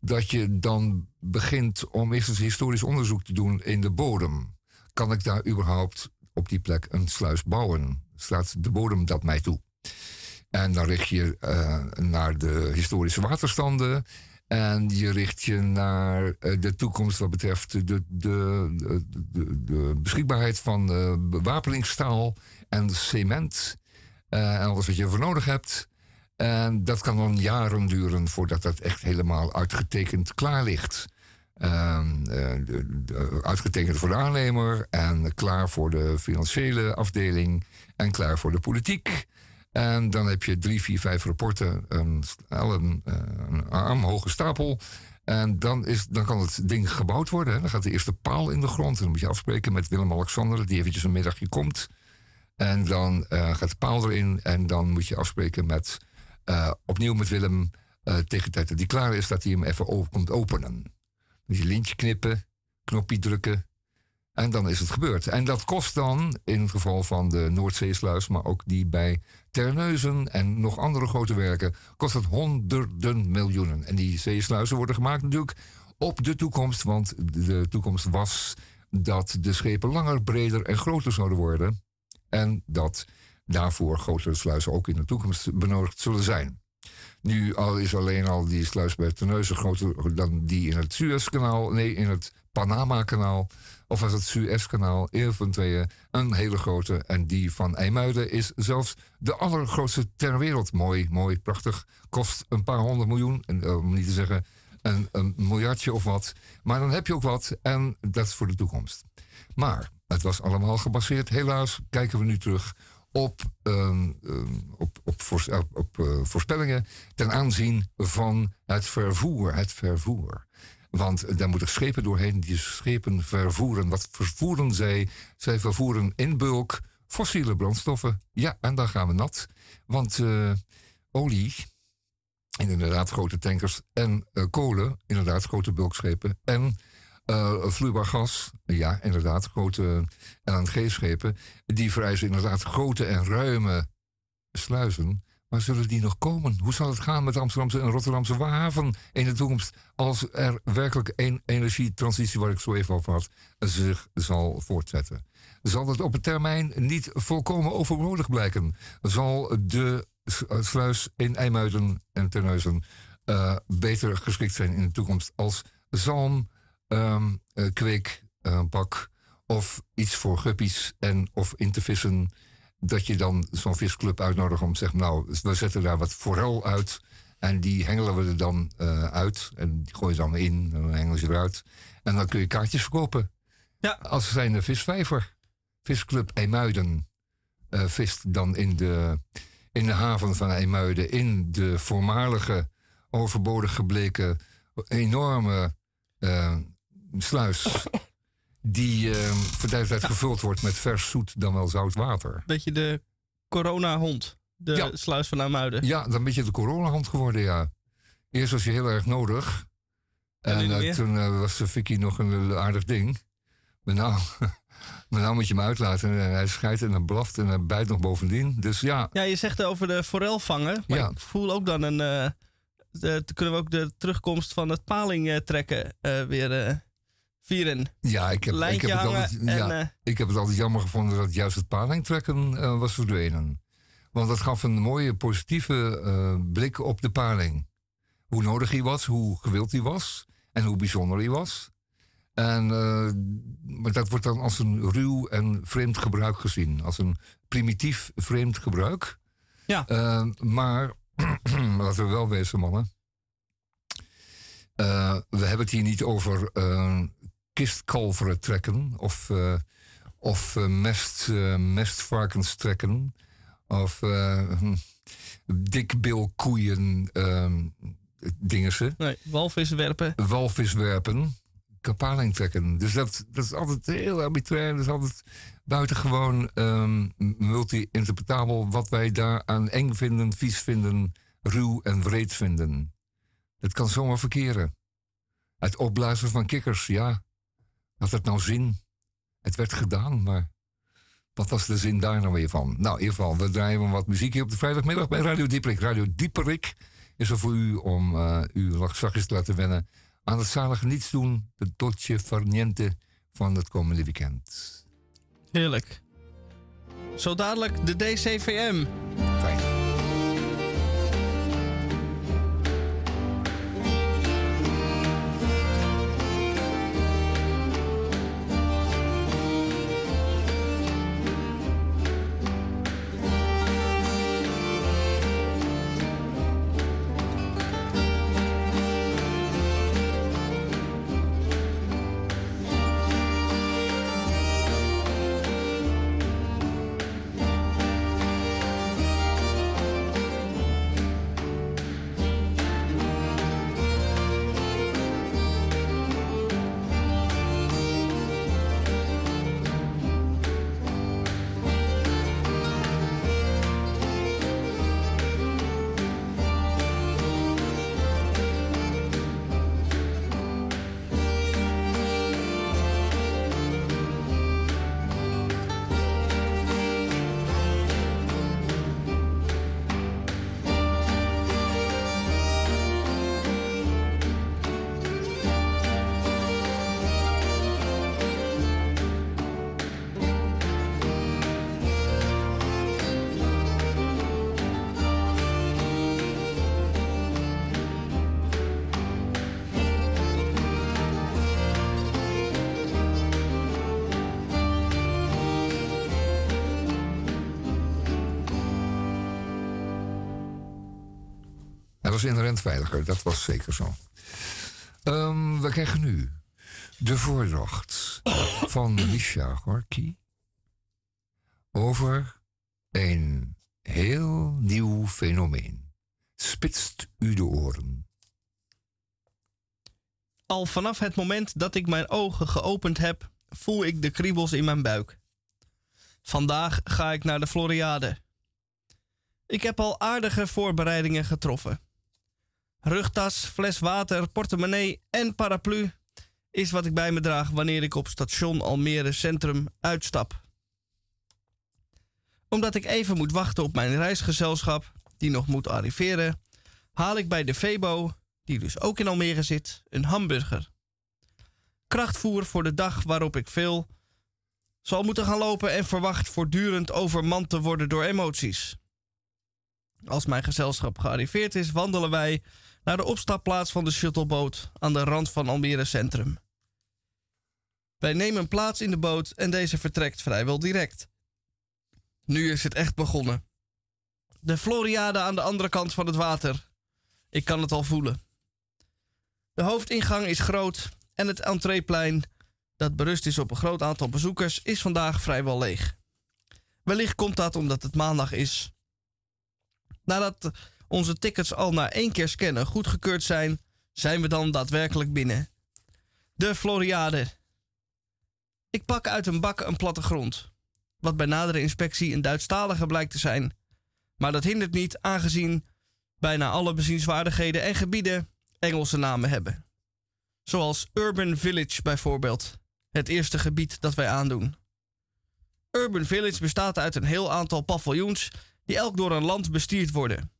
dat je dan begint om eerst eens historisch onderzoek te doen in de bodem. Kan ik daar überhaupt op die plek een sluis bouwen? Staat de bodem dat mij toe? En dan richt je uh, naar de historische waterstanden. En je richt je naar uh, de toekomst wat betreft de, de, de, beschikbaarheid van uh, bewapeningsstaal en cement. en alles wat je voor nodig hebt. En dat kan dan jaren duren voordat dat echt helemaal uitgetekend klaar ligt. Ehm, uitgetekend voor de aannemer en klaar voor de financiële afdeling en klaar voor de politiek. En dan heb je drie, vier, vijf rapporten, een, een, eh, een armhoge stapel. En dan, is, dan kan het ding gebouwd worden. Dan gaat de eerste paal in de grond. En dan moet je afspreken met Willem-Alexander, die eventjes een middagje komt. En dan uh, gaat de paal erin. En dan moet je afspreken met, uh, opnieuw met Willem. Uh, tegen de tijd dat hij klaar is, dat hij hem even komt openen. Dus je lintje knippen, knopje drukken. En dan is het gebeurd. En dat kost dan, in het geval van de Noordzeesluis, maar ook die bij Terneuzen en nog andere grote werken, kost het honderden miljoenen. En die zeesluizen worden gemaakt natuurlijk op de toekomst, want de toekomst was dat de schepen langer, breder en groter zouden worden. En dat daarvoor grotere sluizen ook in de toekomst benodigd zullen zijn. Nu al is alleen al die sluis bij Terneuzen groter dan die in het Suezkanaal, nee, in het Panama-kanaal of was het Suezkanaal, een van tweeën, een hele grote. En die van IJmuiden is zelfs de allergrootste ter wereld. Mooi, mooi, prachtig. Kost een paar honderd miljoen, eh, om niet te zeggen een, een miljardje of wat. Maar dan heb je ook wat en dat is voor de toekomst. Maar het was allemaal gebaseerd, helaas, kijken we nu terug op, uh, op, op, op, op uh, voorspellingen ten aanzien van het vervoer. Het vervoer. Want daar moeten schepen doorheen. Die schepen vervoeren. Wat vervoeren zij? Zij vervoeren in bulk fossiele brandstoffen. Ja, en dan gaan we nat. Want uh, olie, inderdaad grote tankers. En uh, kolen, inderdaad grote bulkschepen. En uh, vloeibaar gas, ja, inderdaad, grote LNG-schepen. Die vereisen inderdaad grote en ruime sluizen. Maar zullen die nog komen? Hoe zal het gaan met Amsterdamse en Rotterdamse haven in de toekomst? Als er werkelijk een energietransitie, waar ik zo even over had, zich zal voortzetten. Zal het op het termijn niet volkomen overbodig blijken? Zal de sluis in IJmuiden en Terneuzen uh, beter geschikt zijn in de toekomst als zalm, um, kweek, uh, bak of iets voor guppies en of in te vissen? Dat je dan zo'n visclub uitnodigt om te zeggen, nou, we zetten daar wat forel uit. En die hengelen we er dan uh, uit. En die gooi je dan in en dan hengelen ze eruit. En dan kun je kaartjes verkopen. Ja. Als zijn de visvijver. Visclub Eemuiden uh, vist dan in de, in de haven van Eemuiden. In de voormalige, overbodig gebleken, enorme uh, sluis die uh, voor de tijd gevuld wordt met vers zoet dan wel zout water. Beetje de corona-hond, de ja. sluis van Amuiden. Ja, dan ben je de corona-hond geworden, ja. Eerst was je heel erg nodig. En, en uh, toen uh, was Vicky nog een aardig ding. Maar nou, maar nou moet je hem uitlaten. En hij scheidt en hij blaft en hij bijt nog bovendien. Dus ja. Ja, je zegt over de forel vangen. Maar ja. ik voel ook dan een... Uh, de, kunnen we ook de terugkomst van het paling trekken weer vieren. Ja, ik heb, ik heb, het, altijd, ja, uh, ik heb het altijd jammer gevonden dat juist het palingtrekken uh, was verdwenen. Want dat gaf een mooie positieve uh, blik op de paling. Hoe nodig hij was, hoe gewild hij was en hoe bijzonder hij was. En, maar dat wordt dan als een ruw en vreemd gebruik gezien. Als een primitief vreemd gebruik. Ja. maar laten we wel wezen, mannen. Uh, we hebben het hier niet over uh, kistkalveren trekken of, uh, of uh, mest, uh, mestvarkens trekken of hm, dikbilkoeien dingen ze. Nee, walvis werpen. Walvis werpen, kapaling trekken. Dus dat, dat is altijd heel arbitrair. Dat is altijd buitengewoon um, multi-interpretabel wat wij daar aan eng vinden, vies vinden, ruw en wreed vinden. Het kan zomaar verkeren. Het opblazen van kikkers, ja. Had het nou zin? Het werd gedaan, maar Wat was de zin daar nou weer van? Nou, in ieder geval, we draaien wat muziek hier op de vrijdagmiddag bij Radio Dieperik. Radio Dieperik is er voor u om uh, u zachtjes te laten wennen aan het zalige niets doen, de dolce farniente van het komende weekend. Heerlijk. Zo dadelijk de DCVM. Fijn. Was inherent veiliger, dat was zeker zo. Um, we krijgen nu de voordracht van Misha Gorky over een heel nieuw fenomeen. Spitst u de oren. Al vanaf het moment dat ik mijn ogen geopend heb, voel ik de kriebels in mijn buik. Vandaag ga ik naar de Floriade. Ik heb al aardige voorbereidingen getroffen. Rugtas, fles water, portemonnee en paraplu is wat ik bij me draag wanneer ik op station Almere Centrum uitstap. Omdat ik even moet wachten op mijn reisgezelschap, die nog moet arriveren, haal ik bij de Febo, die dus ook in Almere zit, een hamburger. Krachtvoer voor de dag waarop ik veel zal moeten gaan lopen en verwacht voortdurend overmand te worden door emoties. Als mijn gezelschap gearriveerd is, wandelen wij naar de opstapplaats van de shuttleboot aan de rand van Almere Centrum. Wij nemen plaats in de boot en deze vertrekt vrijwel direct. Nu is het echt begonnen. De Floriade aan de andere kant van het water. Ik kan het al voelen. De hoofdingang is groot en het entreeplein, dat berust is op een groot aantal bezoekers, is vandaag vrijwel leeg. Wellicht komt dat omdat het maandag is. Nadat onze tickets al na één keer scannen goedgekeurd zijn, zijn we dan daadwerkelijk binnen. De Floriade. Ik pak uit een bak een plattegrond, wat bij nadere inspectie een Duitsstalige blijkt te zijn. Maar dat hindert niet, aangezien bijna alle bezienswaardigheden en gebieden Engelse namen hebben. Zoals Urban Village bijvoorbeeld, het eerste gebied dat wij aandoen. Urban Village bestaat uit een heel aantal paviljoens die elk door een land bestuurd worden.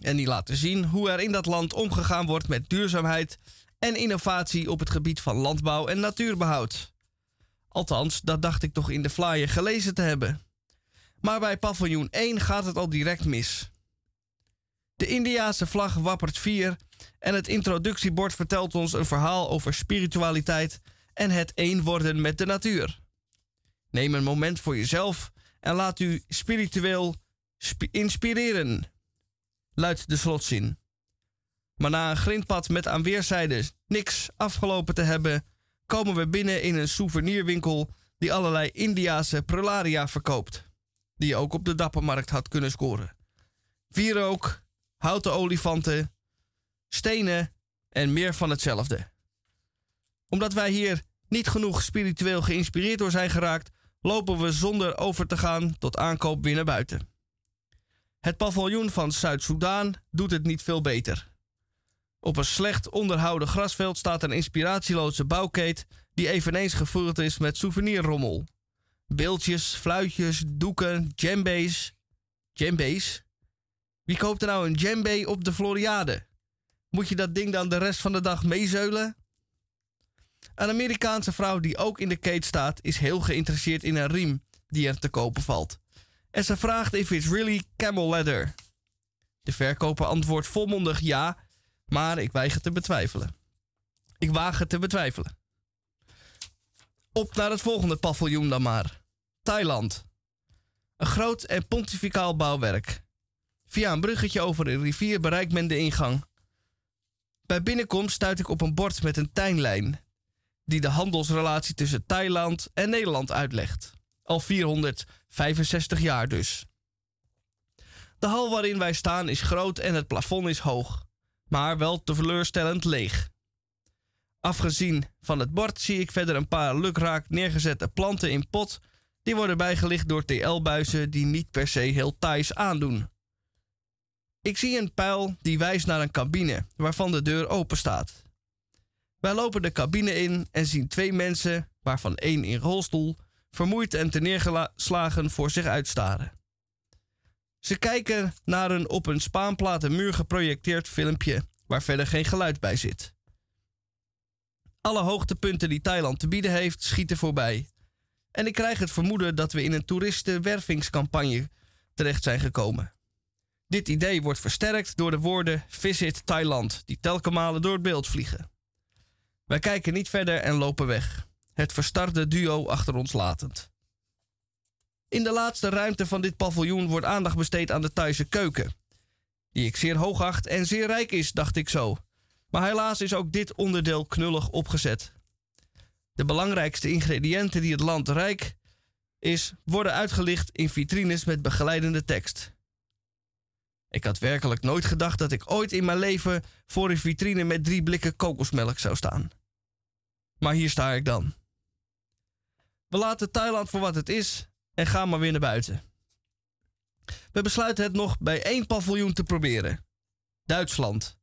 En die laten zien hoe er in dat land omgegaan wordt met duurzaamheid en innovatie op het gebied van landbouw en natuurbehoud. Althans, dat dacht ik toch in de flyer gelezen te hebben. Maar bij paviljoen 1 gaat het al direct mis. De Indiaanse vlag wappert vier en het introductiebord vertelt ons een verhaal over spiritualiteit en het één worden met de natuur. Neem een moment voor jezelf en laat u spiritueel inspireren luidt de slotzin. Maar na een grindpad met aan weerszijden niks afgelopen te hebben, komen we binnen in een souvenirwinkel die allerlei Indiase prularia verkoopt, die je ook op de dappermarkt had kunnen scoren. Wierook, houten olifanten, stenen en meer van hetzelfde. Omdat wij hier niet genoeg spiritueel geïnspireerd door zijn geraakt, lopen we zonder over te gaan tot aankoop weer naar buiten. Het paviljoen van Zuid-Soedan doet het niet veel beter. Op een slecht onderhouden grasveld staat een inspiratieloze bouwkeet die eveneens gevuld is met souvenirrommel. beeldjes, fluitjes, doeken, djembe's. Djembe's? Wie koopt er nou een djembe op de Floriade? Moet je dat ding dan de rest van de dag meezeulen? Een Amerikaanse vrouw die ook in de kate staat, is heel geïnteresseerd in een riem die er te kopen valt. En ze vraagt if it's really camel leather. De verkoper antwoordt volmondig ja, maar ik weiger te betwijfelen. Ik waag te betwijfelen. Op naar het volgende paviljoen dan maar. Thailand. Een groot en pontificaal bouwwerk. Via een bruggetje over een rivier bereikt men de ingang. Bij binnenkomst stuit ik op een bord met een tijnlijn, die de handelsrelatie tussen Thailand en Nederland uitlegt. Al 465 jaar dus. De hal waarin wij staan is groot en het plafond is hoog, maar wel teleurstellend leeg. Afgezien van het bord zie ik verder een paar lukraak neergezette planten in pot. Die worden bijgelicht door TL-buizen die niet per se heel Thais aandoen. Ik zie een pijl die wijst naar een cabine waarvan de deur open staat. Wij lopen de cabine in en zien twee mensen, waarvan één in rolstoel, vermoeid en terneergeslagen voor zich uitstaren. Ze kijken naar een op een spaanplaten muur geprojecteerd filmpje waar verder geen geluid bij zit. Alle hoogtepunten die Thailand te bieden heeft, schieten voorbij. En ik krijg het vermoeden dat we in een toeristenwervingscampagne terecht zijn gekomen. Dit idee wordt versterkt door de woorden Visit Thailand, die telkenmalen door het beeld vliegen. Wij kijken niet verder en lopen weg, het verstarde duo achter ons latend. In de laatste ruimte van dit paviljoen wordt aandacht besteed aan de Thaise keuken, die ik zeer hoog acht en zeer rijk is, dacht ik zo. Maar helaas is ook dit onderdeel knullig opgezet. De belangrijkste ingrediënten die het land rijk is, worden uitgelicht in vitrines met begeleidende tekst. Ik had werkelijk nooit gedacht dat ik ooit in mijn leven voor een vitrine met drie blikken kokosmelk zou staan. Maar hier sta ik dan. We laten Thailand voor wat het is en gaan maar weer naar buiten. We besluiten het nog bij één paviljoen te proberen: Duitsland.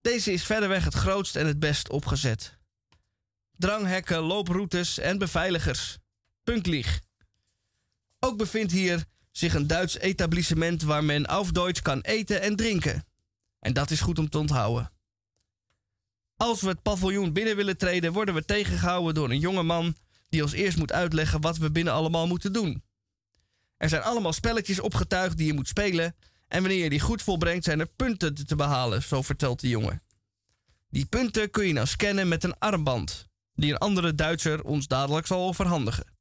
Deze is verderweg het grootst en het best opgezet. Dranghekken, looproutes en beveiligers. Punktlieg. Ook bevindt hier zich een Duits etablissement waar men auf kan eten en drinken. En dat is goed om te onthouden. Als we het paviljoen binnen willen treden, worden we tegengehouden door een jonge man die ons eerst moet uitleggen wat we binnen allemaal moeten doen. Er zijn allemaal spelletjes opgetuigd die je moet spelen en wanneer je die goed volbrengt zijn er punten te behalen, zo vertelt de jongen. Die punten kun je nou scannen met een armband, die een andere Duitser ons dadelijk zal overhandigen.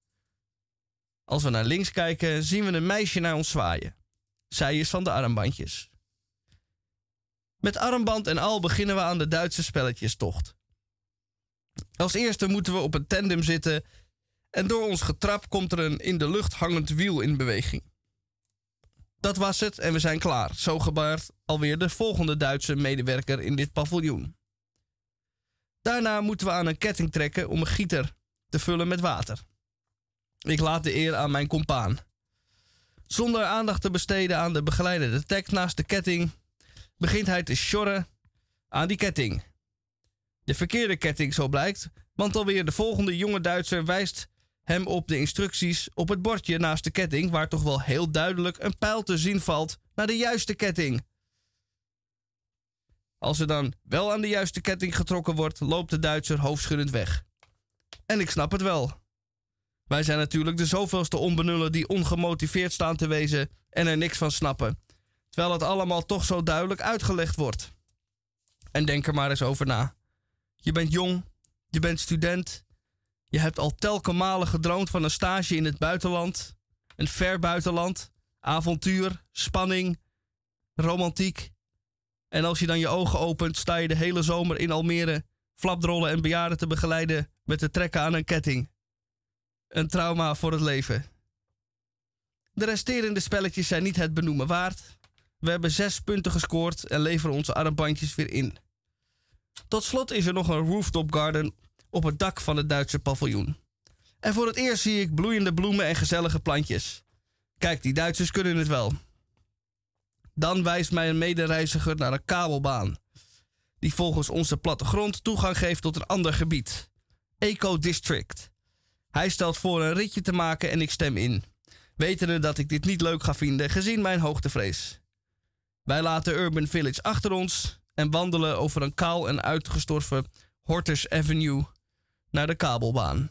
Als we naar links kijken, zien we een meisje naar ons zwaaien. Zij is van de armbandjes. Met armband en al beginnen we aan de Duitse spelletjestocht. Als eerste moeten we op een tandem zitten en door ons getrap komt er een in de lucht hangend wiel in beweging. Dat was het en we zijn klaar. Zo gebaart alweer de volgende Duitse medewerker in dit paviljoen. Daarna moeten we aan een ketting trekken om een gieter te vullen met water. Ik laat de eer aan mijn compaan. Zonder aandacht te besteden aan de begeleidende tekst naast de ketting, begint hij te sjorren aan die ketting. De verkeerde ketting, zo blijkt, want alweer de volgende jonge Duitser wijst hem op de instructies op het bordje naast de ketting, waar toch wel heel duidelijk een pijl te zien valt naar de juiste ketting. Als er dan wel aan de juiste ketting getrokken wordt, loopt de Duitser hoofdschuddend weg. En ik snap het wel. Wij zijn natuurlijk de zoveelste onbenullen die ongemotiveerd staan te wezen en er niks van snappen. Terwijl het allemaal toch zo duidelijk uitgelegd wordt. En denk er maar eens over na. Je bent jong, je bent student, je hebt al telke malen gedroomd van een stage in het buitenland, een ver buitenland, avontuur, spanning, romantiek. En als je dan je ogen opent, sta je de hele zomer in Almere flapdrollen en bejaarden te begeleiden met het trekken aan een ketting. Een trauma voor het leven. De resterende spelletjes zijn niet het benoemen waard. We hebben zes punten gescoord en leveren onze armbandjes weer in. Tot slot is er nog een rooftop garden op het dak van het Duitse paviljoen. En voor het eerst zie ik bloeiende bloemen en gezellige plantjes. Kijk, die Duitsers kunnen het wel. Dan wijst mij een medereiziger naar een kabelbaan, die volgens onze plattegrond toegang geeft tot een ander gebied, Eco District. Hij stelt voor een ritje te maken en ik stem in. Wetende dat ik dit niet leuk ga vinden, gezien mijn hoogtevrees. Wij laten Urban Village achter ons en wandelen over een kaal en uitgestorven Hortus Avenue naar de kabelbaan.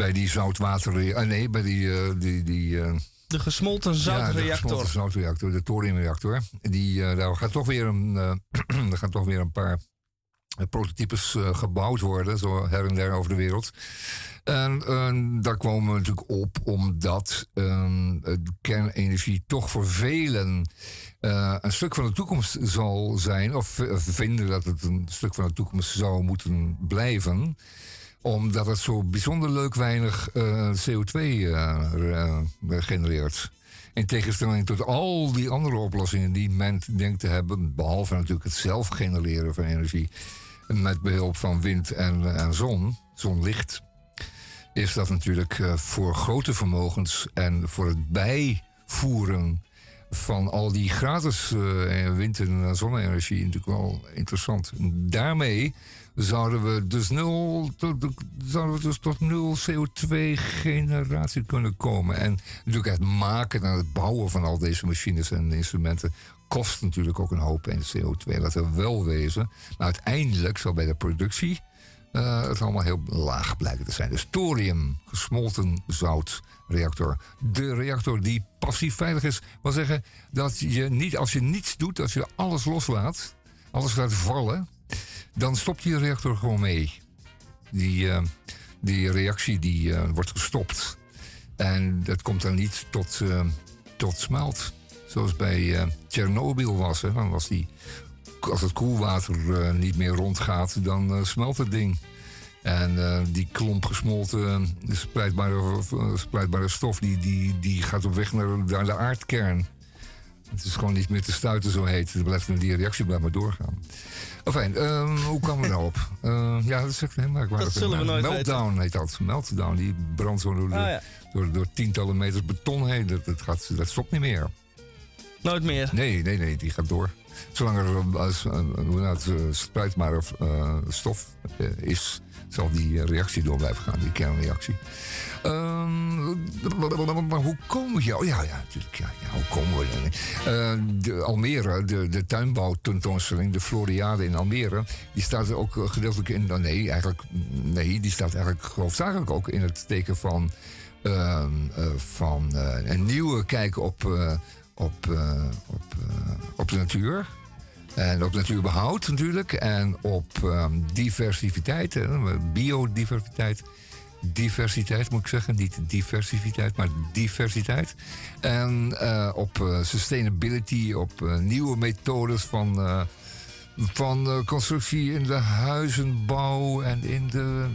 Bij die zoutwater... ah, nee, bij die... eh, die, die eh, De gesmolten Ja, de zoutreactor. gesmolten zoutreactor, de thoriumreactor. Die, eh, daar gaat toch weer een, er gaan toch weer een paar prototypes gebouwd worden, zo her en der over de wereld. En daar komen we natuurlijk op omdat eh, het kernenergie toch voor velen een stuk van de toekomst zal zijn, of vinden dat het een stuk van de toekomst zou moeten blijven omdat het zo bijzonder leuk weinig eh, CO2 eh, eh, genereert. In tegenstelling tot al die andere oplossingen die men denkt te hebben, behalve natuurlijk het zelf genereren van energie met behulp van wind en, en zon, zonlicht, is dat natuurlijk voor grote vermogens en voor het bijvoeren van al die gratis wind- en zonne-energie natuurlijk wel interessant. Daarmee zouden we dus nul, tot, zouden we dus tot nul CO2-generatie kunnen komen. En natuurlijk het maken en het bouwen van al deze machines en instrumenten kost natuurlijk ook een hoop in CO2. Laten we wel wezen. Maar uiteindelijk zal bij de productie eh, het allemaal heel laag blijken te zijn. Dus thorium, gesmolten zoutreactor. De reactor die passief veilig is, wil zeggen dat je niet, als je niets doet, als je alles loslaat, alles laat vallen, dan stopt die reactor gewoon mee. Die, eh, die reactie die, eh, wordt gestopt. En dat komt dan niet tot, eh, tot smelt. Zoals bij Tsjernobyl was. Hè. Dan was die, als het koelwater niet meer rondgaat, dan smelt het ding. En die klomp gesmolten spreidbare, stof, die, die, die gaat op weg naar, naar de aardkern. Het is gewoon niet meer te stuiten, zo heet. Die reactie blijft maar doorgaan. Enfin, ehm, hoe kwamen we daarop? Eh, ja, dat is echt heel merkwaardig. Dat zullen we nooit Meltdown heet dat. Meltdown, die brandt zo door, Ah, ja. door, door tientallen meters beton heen. Dat, dat, gaat, dat stopt niet meer. Nooit meer. Nee, nee, nee, die gaat door. Zolang er als, eh, eh, spuitbare eh, stof is, zal die reactie door blijven gaan, die kernreactie. Ehm, maar hoe komen we hier? Oh ja, ja, natuurlijk. Ja, ja, hoe komen we de Almere, de, de tuinbouwtentoonstelling, de Floriade in Almere, die staat ook gedeeltelijk in. nou, Nee, eigenlijk, nee, die staat eigenlijk hoofdzakelijk ook in het teken van, ehm, eh, van een nieuwe kijk op, op, eh, op, eh, op de natuur. En op natuurbehoud natuurlijk. En op ehm, diversiteit, biodiversiteit. Diversiteit moet ik zeggen. Niet diversiteit, maar diversiteit. En eh, op sustainability, op nieuwe methodes van, van constructie in de huizenbouw en in de,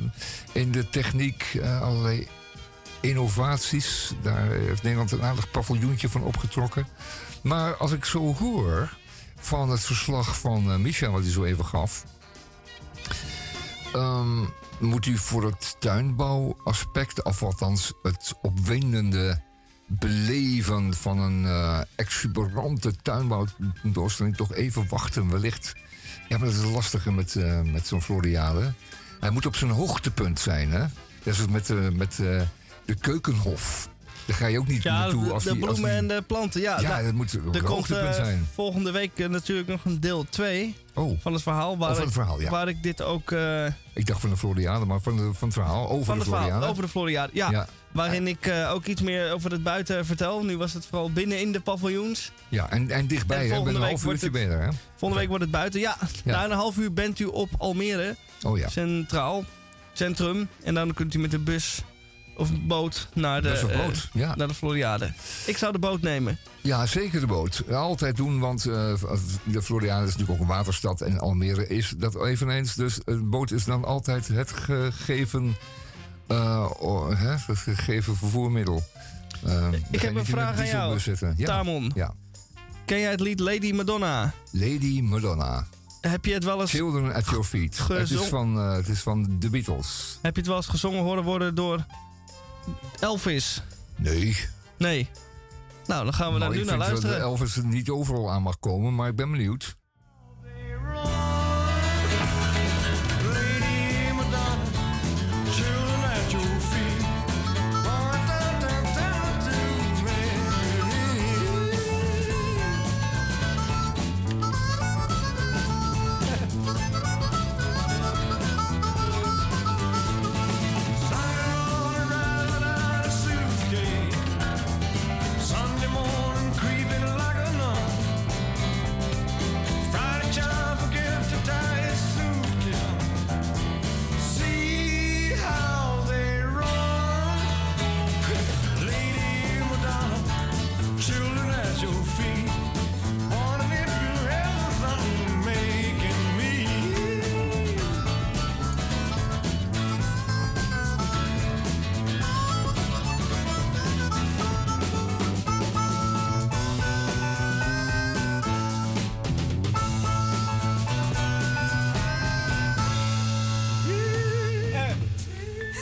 in de techniek. allerlei innovaties. Daar heeft Nederland een aardig paviljoentje van opgetrokken. Maar als ik zo hoor van het verslag van eh, Michel, wat hij zo even gaf. ehm, moet u voor het tuinbouwaspect, of althans het opwindende beleven van een eh, exuberante tuinbouwtentoonstelling, toch even wachten. Wellicht. Ja, maar dat is lastig met, eh, met zo'n Floriade. Hij moet op zijn hoogtepunt zijn, hè? Dat is het met, eh, met de keukenhof. Daar ga je ook niet Ja, naartoe de, als de die, als bloemen die- en de planten. Ja, Ja, nou, dat moet er een komt eh, zijn. volgende week eh, natuurlijk nog een deel 2 Oh, van het verhaal. Waar, Oh, ik, het verhaal, ja. waar ik dit ook... eh, ik dacht van de Floriade, maar van, de, van het verhaal over van de verhaal Floriade. over de Floriade. Ja, Ja. waarin ik ook iets meer over het buiten vertel. Nu was het vooral binnen in de paviljoens. Ja, en, en dichtbij, En hè? Volgende een week half wordt uurtje hè? Volgende week wordt het buiten. Ja, Ja. na een half uur bent u op Almere. Oh ja. Centraal. Centrum. En dan kunt u met de bus of een boot naar de, of eh, boot, ja. naar de Floriade. Ik zou de boot nemen. Ja, zeker de boot. Altijd doen, want eh, de Floriade is natuurlijk ook een waterstad. En Almere is dat eveneens. Dus een boot is dan altijd het gegeven, eh, oh, hè, het gegeven vervoermiddel. Eh, je heb een een vraag aan jou. Ja. Tamon. ja. Ken jij het lied Lady Madonna? Lady Madonna. Heb je het wel eens, Children at Your Feet. Het is, van, eh, het is van The Beatles. heb je het wel eens gezongen horen worden door Elvis? Nee. Nee. Nou, dan gaan we daar Nou, nu ik naar vind dat luisteren. Elvis er niet overal aan mag komen, maar ik ben benieuwd.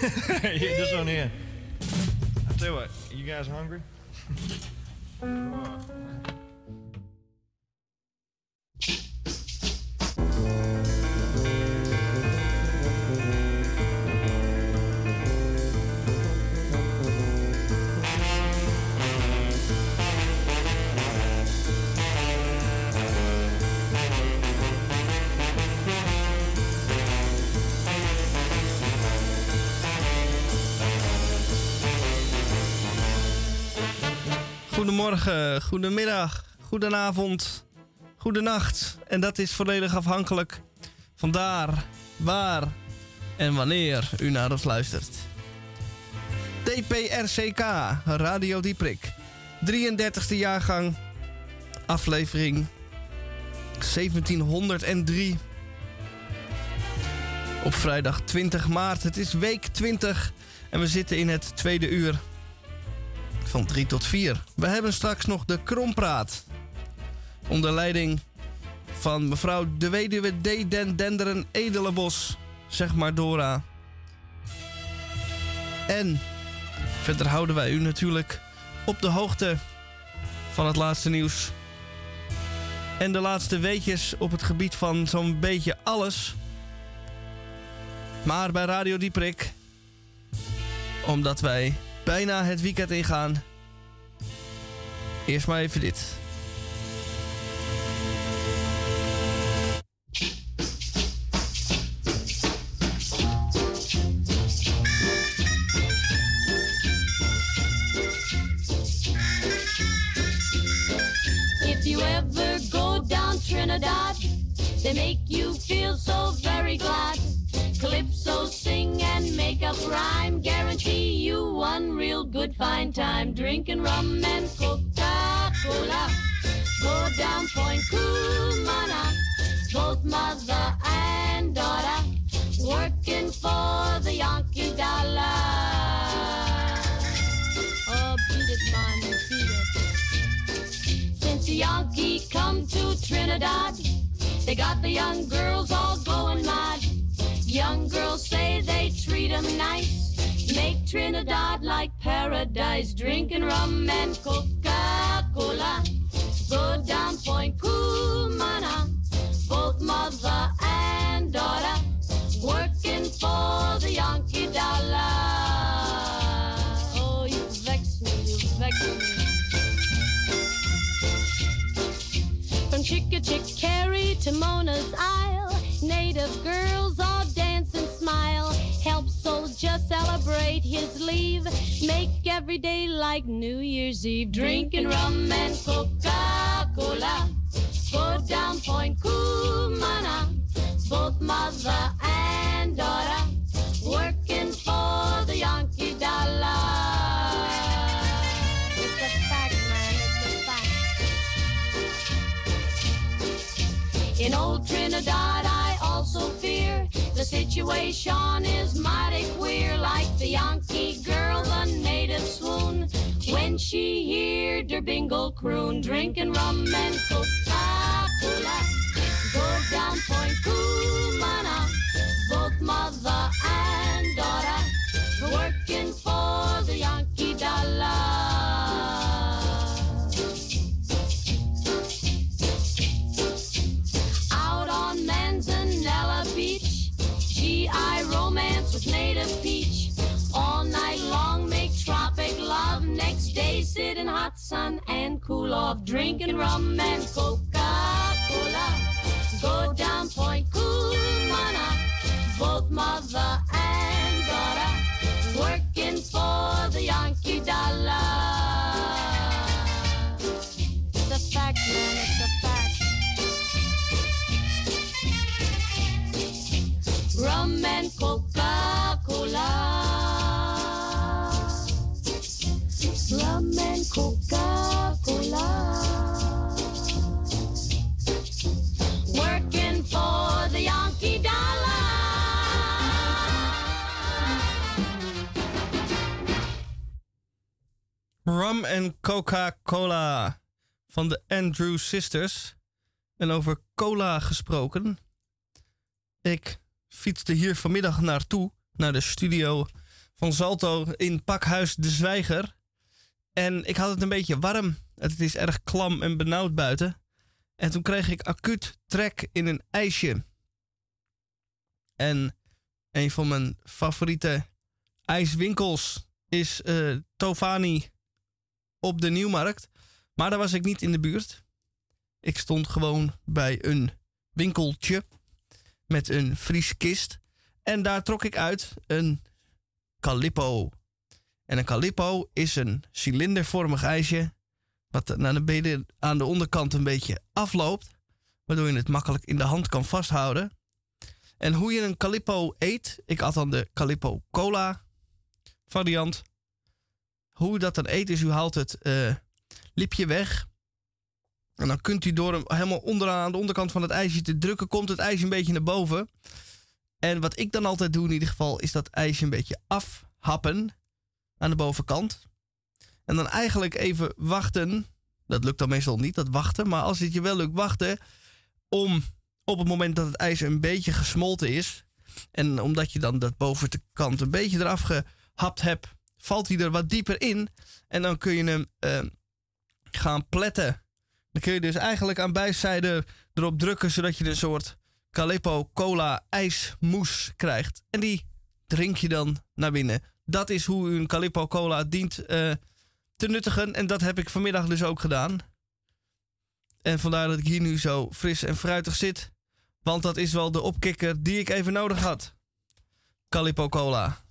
this one here. I tell you what, you guys hungry? Goedemorgen, goedemiddag, goedenavond, goedenacht. En dat is volledig afhankelijk Vandaar waar en wanneer u naar ons luistert. TPRCK, Radio Dieprik. 33e jaargang, aflevering 1703. Op vrijdag 20 maart. Het is week 20 en we zitten in het tweede uur van 3 tot 4. We hebben straks nog de Krompraat. Onder leiding van mevrouw de weduwe D. Den Denderen Edelenbos. Zeg maar Dora. En verder houden wij u natuurlijk op de hoogte van het laatste nieuws. En de laatste weetjes op het gebied van zo'n beetje alles. Maar bij Radio Dieprik, omdat wij bijna het weekend ingaan, eerst maar even dit. If you ever go down Trinidad, they make you feel so very glad. Calypso sing and make up rhyme, guarantee you one real good fine time. Drinking rum and Coca-Cola, go down Point Cumana, both mother and daughter, working for the Yankee dollar. Oh, beat it, man, beat it. Since the Yankee come to Trinidad, they got the young girls all going mad. Young girls say they treat 'em nice, make Trinidad like paradise, drinking rum and Coca-Cola. Go down Point Cumana, both mother and daughter, working for the Yankee dollar. Oh, you vex me, you vex me. From Chickachickarry to Mona's Isle, native girls celebrate his leave. Make every day like New Year's Eve. Drinking rum and Coca-Cola. Go down Point Cumana. Both mother and daughter working for the Yankee dollar. It's a fact, man. It's a fact. In old Trinidad, I also fear the situation is mighty queer. Like the Yankee girl, the native swoon when she heard her bingle croon, drinking rum and Coca-Cola. Go down Point Cumana, both mother and in hot sun and cool off, drinking rum and Coca-Cola. Go down Point Cumana, both mother and daughter, working for the Yankee dollar. It's fact. Coca-Cola. Working for the Yankee dollar. Rum en Coca-Cola van de Andrew Sisters. En over cola gesproken. Ik fietste hier vanmiddag naartoe, naar de studio van Salto in Pakhuis de Zwijger. En ik had het een beetje warm. Het is erg klam en benauwd buiten. En toen kreeg ik acuut trek in een ijsje. En een van mijn favoriete ijswinkels is eh, Tovani op de Nieuwmarkt. Maar daar was ik niet in de buurt. Ik stond gewoon bij een winkeltje met een vrieskist. En daar trok ik uit een Calippo. En een Calippo is een cilindervormig ijsje. Wat naar de aan de onderkant een beetje afloopt. Waardoor je het makkelijk in de hand kan vasthouden. En hoe je een Calippo eet, ik at dan de Calippo Cola variant. Hoe dat dan eet, is u haalt het eh lipje weg. En dan kunt u door hem helemaal onderaan aan de onderkant van het ijsje te drukken, komt het ijsje een beetje naar boven. En wat ik dan altijd doe in ieder geval, is dat ijsje een beetje afhappen aan de bovenkant. En dan eigenlijk even wachten. Dat lukt dan meestal niet, dat wachten. Maar als het je wel lukt, wachten om op het moment dat het ijs een beetje gesmolten is. En omdat je dan dat bovenkant een beetje eraf gehapt hebt, valt hij er wat dieper in. En dan kun je hem eh, gaan pletten. Dan kun je dus eigenlijk aan bijzijden erop drukken, zodat je een soort Calippo Cola ijsmoes krijgt. En die drink je dan naar binnen. Dat is hoe u een Calippo Cola dient eh, te nuttigen. En dat heb ik vanmiddag dus ook gedaan. En vandaar dat ik hier nu zo fris en fruitig zit. Want dat is wel de opkikker die ik even nodig had. Calippo Cola.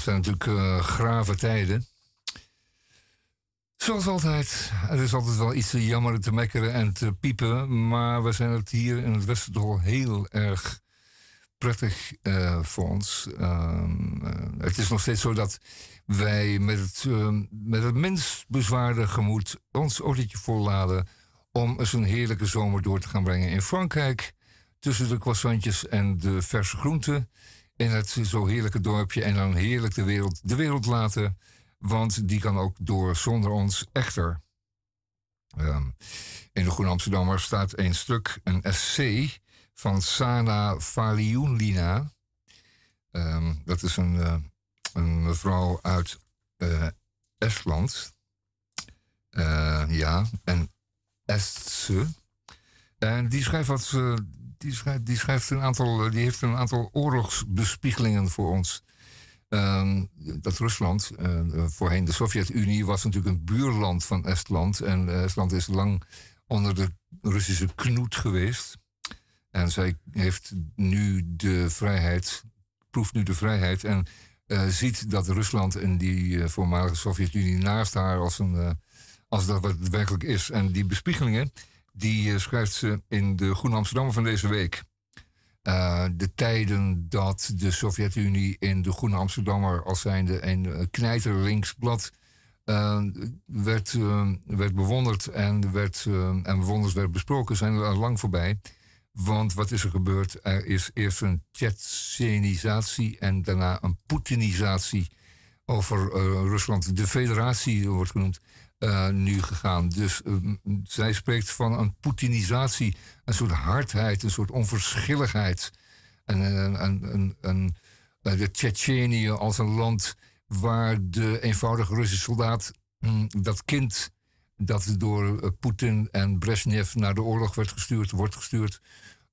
Het zijn natuurlijk eh, grave tijden. Zoals altijd. Er is altijd wel iets te jammeren, te mekkeren en te piepen. Maar we zijn het hier in het Westen toch heel erg prettig eh, voor ons. Ehm, eh, het is nog steeds zo dat wij met het, ehm, met het minst bezwaarde gemoed ons autootje volladen om eens een heerlijke zomer door te gaan brengen in Frankrijk. Tussen de croissantjes en de verse groenten. In het zo heerlijke dorpje en dan heerlijk de wereld, de wereld laten. Want die kan ook door zonder ons echter. Ehm, in de Groene Amsterdammer staat een stuk, een essay van Sana Valiunlina. Ehm, dat is een, eh, een mevrouw uit eh, Estland. Eh, ja, en Estse. En die schrijft, wat, eh, die, schrijft, die, schrijft een aantal, die heeft een aantal oorlogsbespiegelingen voor ons. Ehm, dat Rusland, eh, voorheen de Sovjet-Unie, was natuurlijk een buurland van Estland. En eh, Estland is lang onder de Russische knoet geweest. En zij heeft nu de vrijheid, proeft nu de vrijheid. En eh, ziet dat Rusland en die voormalige Sovjet-Unie naast haar als, een, als dat wat het werkelijk is. En die bespiegelingen, die eh, schrijft ze in de Groene Amsterdammer van deze week. Eh, de tijden dat de Sovjet-Unie in de Groene Amsterdammer als zijnde een uh, knijterlinksblad eh, werd, eh, werd bewonderd en, werd, eh, en bewonderd werd besproken, zijn er al lang voorbij. Want wat is er gebeurd? Er is eerst een Tsjetsjenisatie en daarna een Poetinisatie over eh, Rusland. De federatie wordt genoemd. Eh, nu gegaan. Dus eh, m- zij spreekt van een Poetinisatie, een soort hardheid, een soort onverschilligheid. En, en, eh, de Tsjetsjenië als een land waar de eenvoudige Russische soldaat, mm, dat kind dat door eh, Poetin en Brezhnev naar de oorlog werd gestuurd, wordt gestuurd,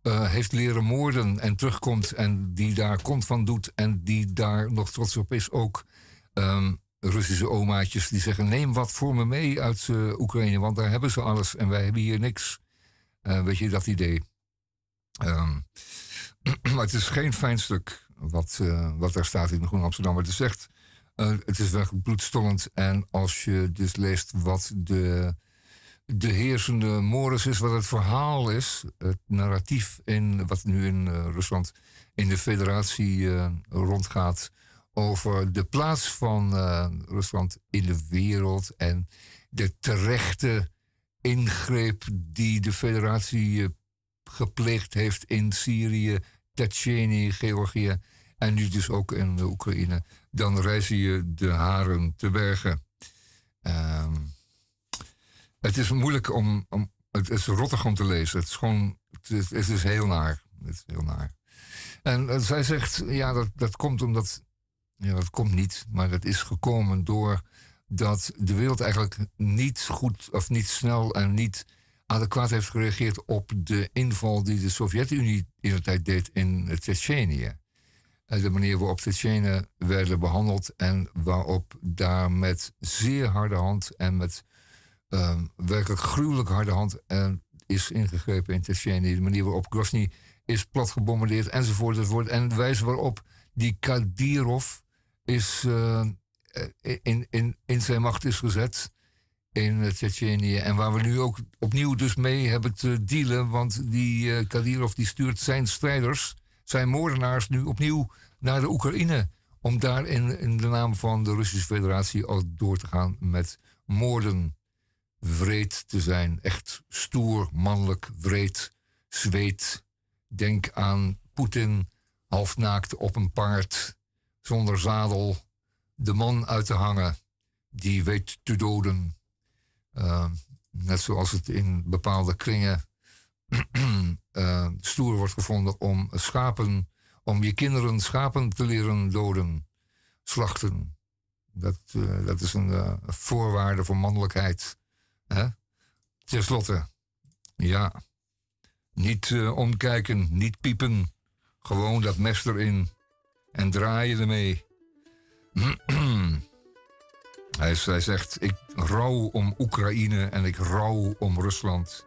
eh, heeft leren moorden en terugkomt en die daar kont van doet en die daar nog trots op is ook. ehm, Russische omaatjes die zeggen: neem wat voor me mee uit eh, Oekraïne, want daar hebben ze alles en wij hebben hier niks. Eh, weet je dat idee? Ehm, maar het is geen fijn stuk wat, eh, wat daar staat in de Groene Amsterdam. Maar het is echt, het is werkelijk bloedstollend. En als je dus leest wat de, de heersende mores is, wat het verhaal is, het narratief in wat nu in Rusland in de federatie rondgaat over de plaats van eh, Rusland in de wereld en de terechte ingreep die de federatie eh, gepleegd heeft in Syrië, Tsjetsjenië, Georgië en nu dus ook in de Oekraïne, dan reizen je de haren te bergen. Ehm, het is moeilijk om, om. Het is rottig om te lezen. Het is gewoon. Het is, heel naar. Het is heel naar. En eh, zij zegt, ja, dat, dat komt omdat. Ja, dat komt niet, maar dat is gekomen door dat de wereld eigenlijk niet goed of niet snel en niet adequaat heeft gereageerd op de inval die de Sovjet-Unie in de tijd deed in Tsjetsjenië. En de manier waarop Tsjetsjenen werden behandeld en waarop daar met zeer harde hand en met ehm, werkelijk gruwelijk harde hand eh, is ingegrepen in Tsjetsjenië. De manier waarop Grozny is platgebombardeerd enzovoort, enzovoort. En de wijze waarop die Kadyrov is, eh, in, in, in zijn macht is gezet in eh, Tsjetsjenië. En waar we nu ook opnieuw dus mee hebben te dealen. Want die eh, Kadyrov die stuurt zijn strijders, zijn moordenaars nu opnieuw naar de Oekraïne. Om daar in, in de naam van de Russische Federatie al door te gaan met moorden. Wreed te zijn. Echt stoer, mannelijk, wreed, zweet. Denk aan Poetin, halfnaakt op een paard, zonder zadel. De man uit te hangen, die weet te doden. Uh, net zoals het in bepaalde kringen uh, stoer wordt gevonden om schapen, om je kinderen schapen te leren doden, slachten. Dat, uh, dat is een voorwaarde voor mannelijkheid. Hè? Ten slotte, ja, niet omkijken, niet piepen, gewoon dat mes erin en draaien ermee. Hij, hij, zegt: Ik rouw om Oekraïne en ik rouw om Rusland.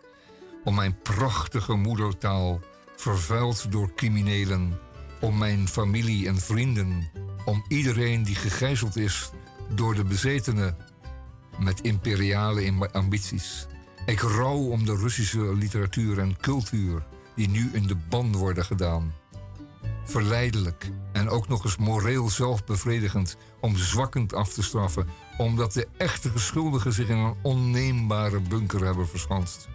Om mijn prachtige moedertaal, vervuild door criminelen. om mijn familie en vrienden, om iedereen die gegijzeld is door de bezetenen met imperiale im- ambities. Ik rouw om de Russische literatuur en cultuur die nu in de ban worden gedaan. Verleidelijk en ook nog eens moreel zelfbevredigend om zwakkend af te straffen, omdat de echte geschuldigen zich in een onneembare bunker hebben verschanst.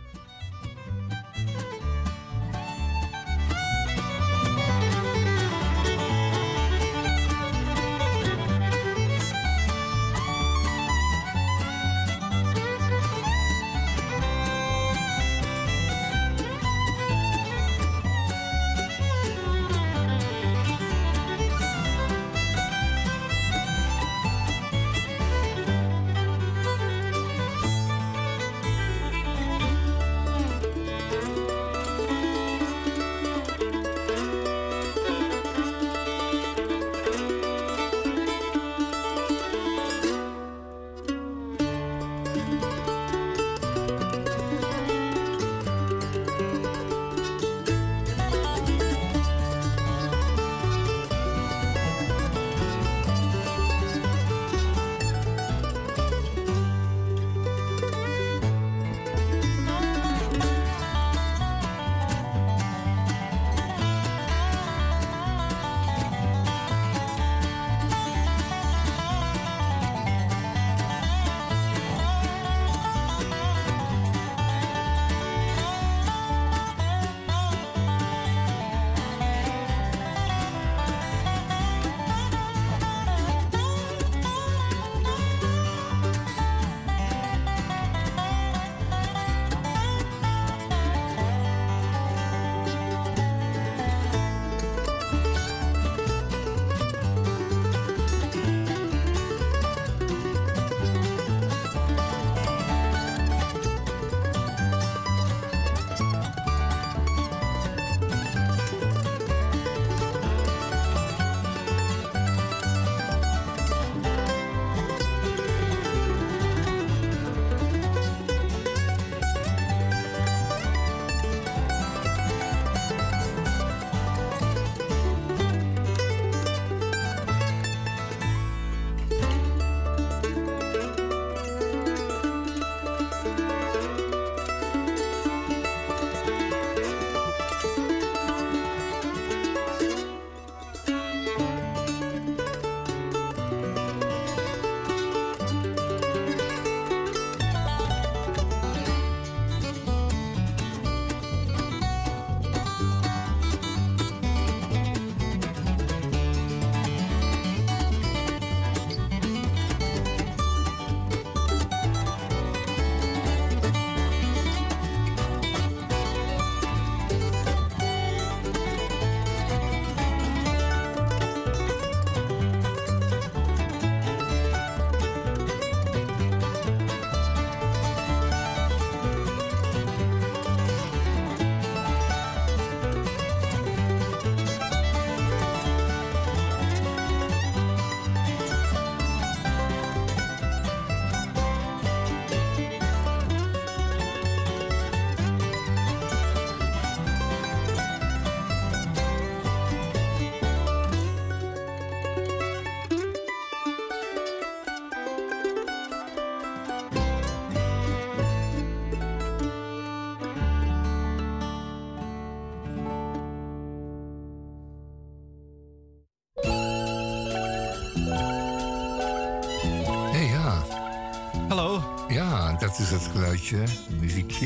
Dat het geluidje, muziekje.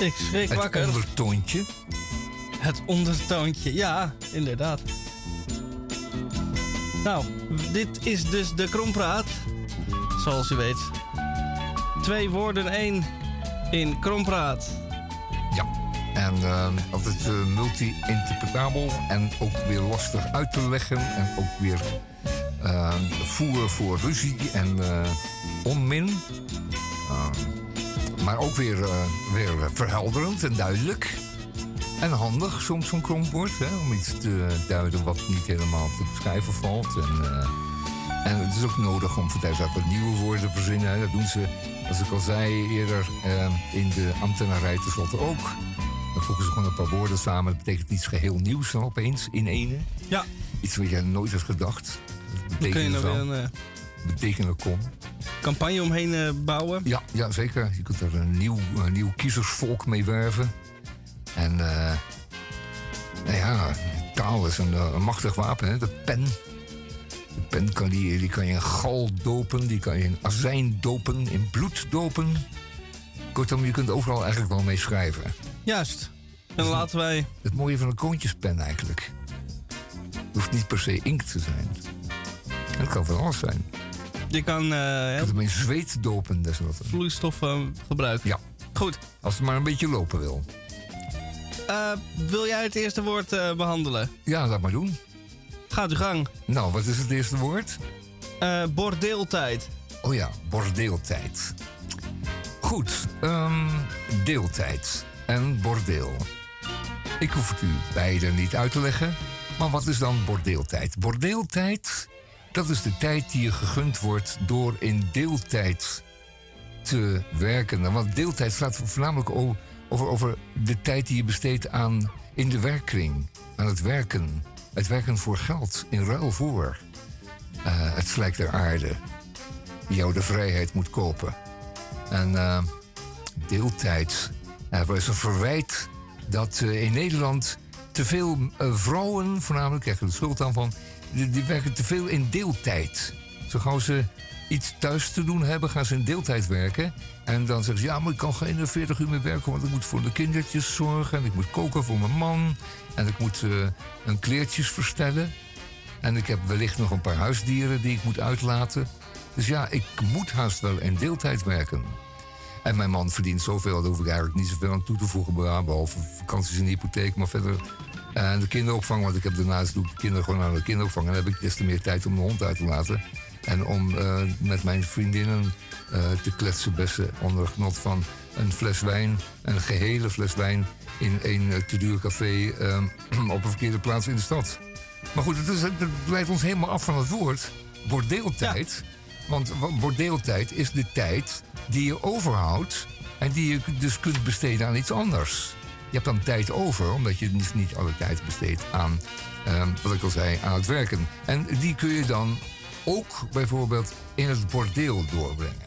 Ik schrik Het wakker. ondertoontje. Het ondertoontje, ja, inderdaad. Nou, dit is dus de Krompraat. Zoals u weet. Twee woorden, één in Krompraat. Ja, en eh, altijd eh, multi-interpretabel en ook weer lastig uit te leggen. En ook weer eh, voer voor ruzie en onmin. Eh, maar ook weer, eh, weer verhelderend en duidelijk. En handig, soms zo'n kromwoord, hè, om iets te duiden wat niet helemaal te beschrijven valt. En, eh, en het is ook nodig om van tijd tot tijd nieuwe woorden te verzinnen. Dat doen ze, als ik al zei eerder, eh, in de ambtenarij tenslotte ook. Dan voegen ze gewoon een paar woorden samen. Dat betekent iets geheel nieuws dan opeens in ene. Ja. Iets wat jij nooit had gedacht. Dat Dan kun je er weer een eh, Betekenen kon. campagne omheen eh, bouwen. Ja, ja, zeker. Je kunt er een nieuw, een nieuw kiezersvolk mee werven. En eh, nou ja, taal is een, eh, een machtig wapen, hè? de pen. De pen kan, die, die kan je in gal dopen, die kan je in azijn dopen, in bloed dopen. Kortom, je kunt overal eigenlijk wel mee schrijven. Juist. En laten wij... Het mooie van een koontjespen eigenlijk. Het hoeft niet per se inkt te zijn. Het kan van alles zijn. Je kan kunt hem in zweet dopen, desnoods. vloeistof eh, gebruiken. Ja. Goed. Als het maar een beetje lopen wil. Eh, wil jij het eerste woord eh, behandelen? Ja, laat maar doen. Gaat uw gang. Nou, wat is het eerste woord? Bordeeltijd. Oh ja, bordeeltijd. Goed, ehm, deeltijd en bordeel. Ik hoef het u beide niet uit te leggen, maar wat is dan bordeeltijd? Bordeeltijd, dat is de tijd die je gegund wordt door in deeltijd te werken. Want deeltijd gaat voornamelijk over, over de tijd die je besteedt aan in de werkkring, aan het werken. Het werken voor geld, in ruil voor eh, het slijk der aarde die jou de vrijheid moet kopen. En eh, deeltijd. Er is een verwijt dat eh, in Nederland te veel vrouwen, voornamelijk, krijgen de schuld dan van, die, werken te veel in deeltijd. Zo gauw ze iets thuis te doen hebben, gaan ze in deeltijd werken. En dan zeggen ze, ja, maar ik kan geen 40 uur meer werken, want ik moet voor de kindertjes zorgen. En ik moet koken voor mijn man. En ik moet eh hun kleertjes verstellen. En ik heb wellicht nog een paar huisdieren die ik moet uitlaten. Dus ja, ik moet haast wel in deeltijd werken. En mijn man verdient zoveel, daar hoef ik eigenlijk niet zoveel aan toe te voegen. Behalve vakanties en hypotheek, maar verder. En de kinderopvang, want ik heb daarnaast doe ik de kinderen gewoon aan de kinderopvang. En dan heb ik des te meer tijd om de hond uit te laten. En om eh, met mijn vriendinnen eh, te kletsen bessen onder genot van een fles wijn. Een gehele fles wijn in een te duur café op een verkeerde plaats in de stad. Maar goed, het, is, het leidt ons helemaal af van het woord bordeeltijd. Want wa- bordeeltijd is de tijd die je overhoudt en die je dus kunt besteden aan iets anders. Je hebt dan tijd over, omdat je dus niet alle tijd besteedt aan, ehm, wat ik al zei, aan het werken. En die kun je dan ook bijvoorbeeld in het bordeel doorbrengen.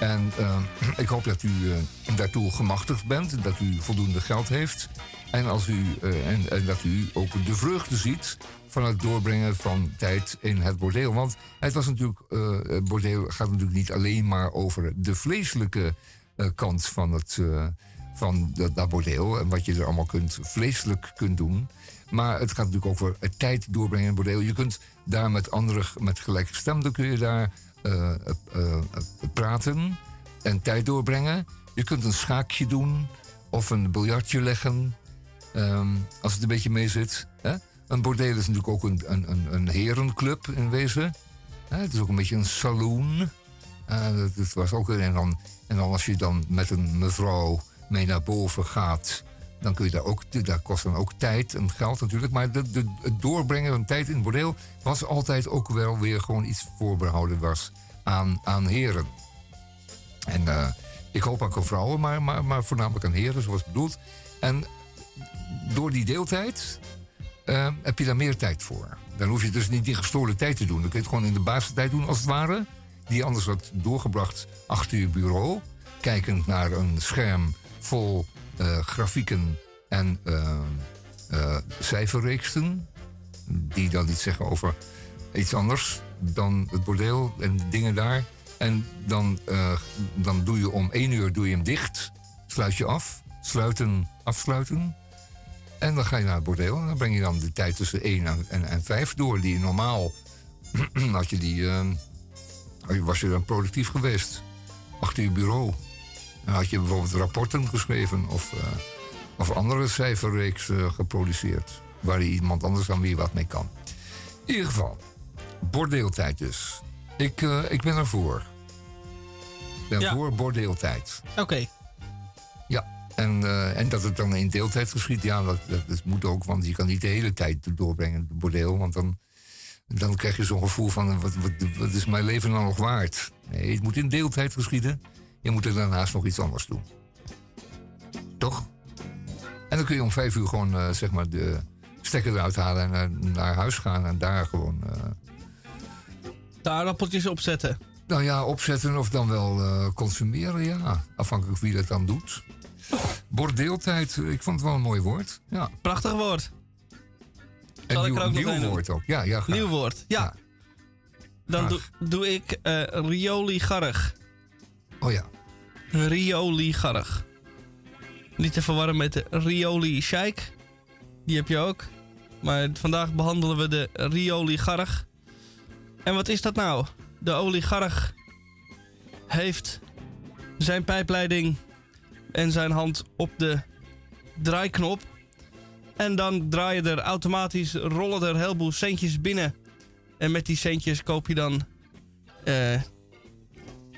En ehm, ik hoop dat u eh, daartoe gemachtigd bent, dat u voldoende geld heeft. En, als u, eh, en, en dat u ook de vreugde ziet van het doorbrengen van tijd in het bordeel. Want het was natuurlijk, het bordeel gaat natuurlijk niet alleen maar over de vleeselijke kant van, het, eh, van dat, bordeel. En wat je er allemaal kunt, vleeselijk kunt doen. Maar het gaat natuurlijk ook over tijd doorbrengen in bordeel. Je kunt daar met anderen, met gelijkgestemden kun je daar eh, eh, eh, praten en tijd doorbrengen. Je kunt een schaakje doen of een biljartje leggen. ehm, als het een beetje mee zit. Hè? Een bordeel is natuurlijk ook een, een, een, herenclub in wezen. Hè, Het is ook een beetje een saloon. Dat was ook, en, dan, en dan als je dan met een mevrouw mee naar boven gaat... dan kun je daar ook... Daar kost dan ook tijd en geld natuurlijk. Maar de, het doorbrengen van tijd in het bordeel... was altijd ook wel weer gewoon iets voorbehouden was aan, aan heren. En eh, ik hoop ook aan vrouwen, maar, maar, voornamelijk aan heren, zoals bedoeld. En door die deeltijd eh, heb je daar meer tijd voor. Dan hoef je dus niet die gestoorde tijd te doen. Dan kun je het gewoon in de basistijd doen, als het ware. Die anders had doorgebracht achter je bureau. Kijkend naar een scherm vol eh, grafieken en eh, eh, cijferreeksen. Die dan iets zeggen over iets anders dan het bordeel en de dingen daar. En dan, dan doe je om één uur doe je hem dicht. Sluit je af. Sluiten, afsluiten. En dan ga je naar het bordeel. En dan breng je dan de tijd tussen 1 en, en, en 5 door. Die normaal, had je die, was je dan productief geweest. Achter je bureau. Dan had je bijvoorbeeld rapporten geschreven of, eh, of andere cijferreeks eh, geproduceerd. Waar iemand anders dan weer wat mee kan. In ieder geval, bordeeltijd dus. Ik, eh, ik ben ervoor. Ik ben Ja. voor bordeeltijd. Oké. Ja, en, en dat het dan in deeltijd geschiet, ja, dat, dat, dat moet ook. Want je kan niet de hele tijd doorbrengen, het bordeel. Want dan, dan krijg je zo'n gevoel van, wat, wat, wat is mijn leven nou nog waard? Nee, het moet in deeltijd geschieden. Je moet er daarnaast nog iets anders doen. Toch? dan kun je om vijf uur gewoon eh, zeg maar de stekker eruit halen en naar, naar huis gaan en daar gewoon. eh, De aardappeltjes opzetten. nou ja, opzetten of dan wel eh, consumeren, ja. Afhankelijk wie dat dan doet. Bordeeltijd, ik vond het wel een mooi woord. Ja. Prachtig woord. En Zal ik nieuw, er ook nog nieuw doen? woord ook. Ja, ja, graag. Nieuw woord, ja. Dan doe, doe ik eh Rioli Garrig. Oh ja. Rioli Garrig. Niet te verwarren met de Rioli Sheik. Die heb je ook. Maar vandaag behandelen we de Rioli Garrig. En wat is dat nou? De oligarch heeft zijn pijpleiding en zijn hand op de draaiknop. En dan draaien er automatisch, rollen er een heleboel centjes binnen. En met die centjes koop je dan eh,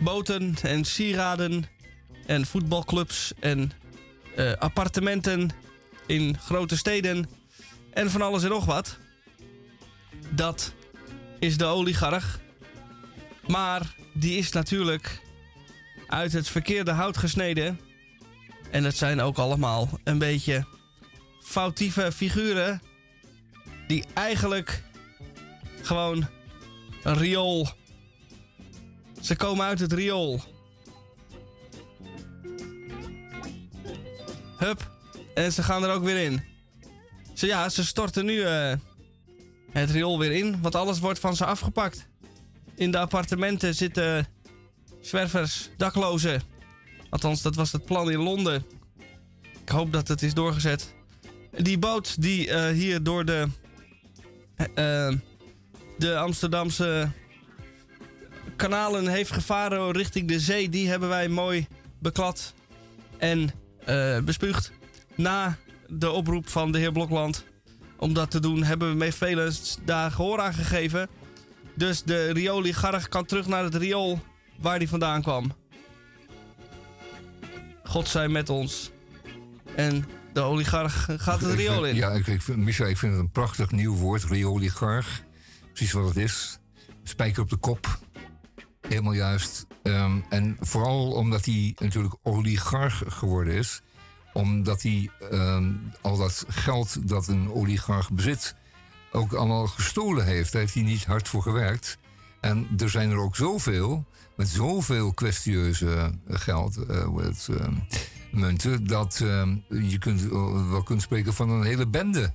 boten en sieraden en voetbalclubs en eh, appartementen in grote steden en van alles en nog wat. Dat is de oligarch. Maar die is natuurlijk uit het verkeerde hout gesneden. En het zijn ook allemaal een beetje foutieve figuren. Die eigenlijk gewoon een riool. Ze komen uit het riool. Hup. En ze gaan er ook weer in. Ze, ja, ze storten nu eh, het riool weer in. Want alles wordt van ze afgepakt. In de appartementen zitten zwervers, daklozen. Althans, dat was het plan in Londen. Ik hoop dat het is doorgezet. Die boot die eh, hier door de, eh, de Amsterdamse kanalen heeft gevaren richting de zee, die hebben wij mooi beklad en eh, bespuugd. Na de oproep van de heer Blokland om dat te doen, hebben we met velen daar gehoor aan gegeven. Dus de rioligarch kan terug naar het riool waar hij vandaan kwam. God zij met ons. En de oligarch gaat het riool in. Ja, ik, ik, vind, Micha, ik vind het een prachtig nieuw woord, rioligarch. Precies wat het is. Spijker op de kop. Helemaal juist. Ehm, en vooral omdat hij natuurlijk oligarch geworden is. Omdat hij ehm, al dat geld dat een oligarch bezit... ook allemaal gestolen heeft. Daar heeft hij niet hard voor gewerkt. En er zijn er ook zoveel, met zoveel kwestieuze eh, geld, eh, heet het, ehm, munten, dat je kunt, eh, wel kunt spreken van een hele bende.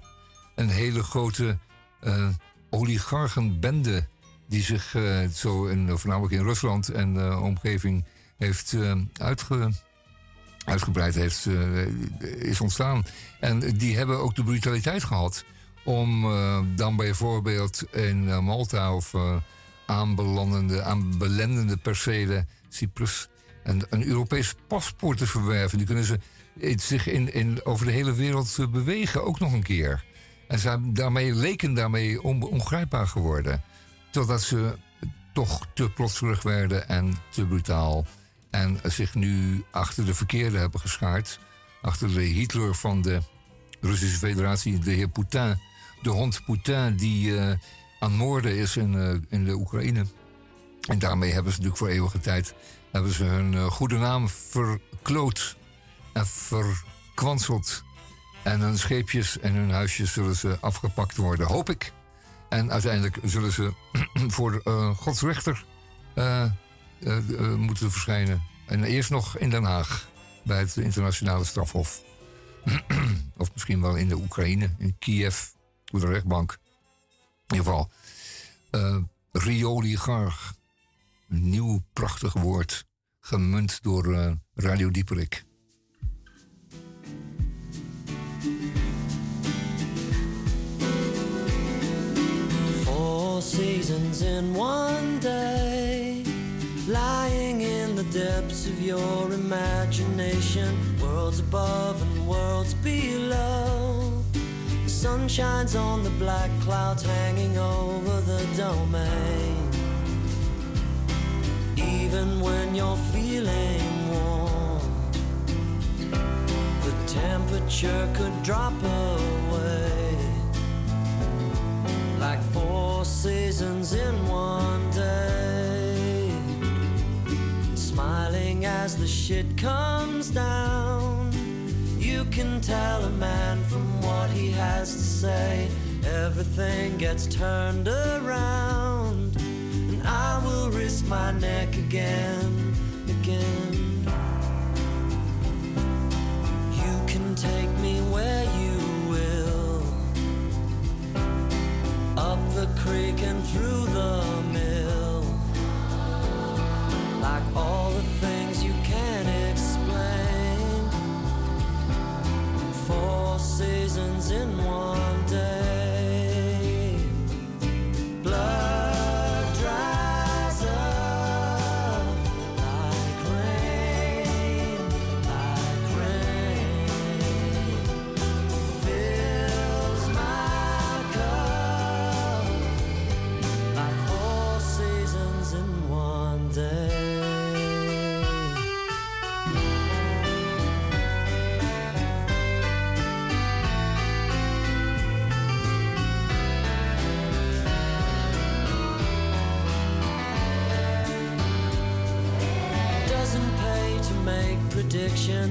Een hele grote eh oligarchenbende die zich eh, zo in, voornamelijk in Rusland en de omgeving heeft eh, uitge, uitgebreid heeft, eh, is ontstaan. En die hebben ook de brutaliteit gehad om eh, dan bijvoorbeeld in eh, Malta of eh, aanbelandende, aanbelendende percelen, Cyprus, een, een Europees paspoort te verwerven. Die kunnen ze eh, zich in, in, over de hele wereld eh, bewegen, ook nog een keer. En ze daarmee, leken daarmee on, ongrijpbaar geworden. Totdat ze toch te plotselig werden en te brutaal. En zich nu achter de verkeerde hebben geschaard. Achter de Hitler van de Russische Federatie, de heer Poutine. De hond Poutine die eh, aan moorden is in, eh, in de Oekraïne. En daarmee hebben ze natuurlijk voor eeuwige tijd hebben ze hun eh, goede naam verkloot en verkwanseld. En hun scheepjes en hun huisjes zullen ze afgepakt worden, hoop ik. En uiteindelijk zullen ze voor uh, moeten verschijnen. En eerst nog in Den Haag, bij het internationale strafhof. of misschien wel in de Oekraïne, in Kiev, voor de rechtbank. In ieder geval, rioligarch. Een nieuw prachtig woord, gemunt door Radio Dieperik. Seasons in one day, lying in the depths of your imagination, worlds above and worlds below. The sun shines on the black clouds hanging over the domain. Even when you're feeling warm, the temperature could drop away like four seasons in one day. Smiling as the shit comes down, you can tell a man from what he has to say. Everything gets turned around, and I will risk my neck again, again. You can take me where you up the creek and through the mill, like all the things you can't explain. Four seasons in one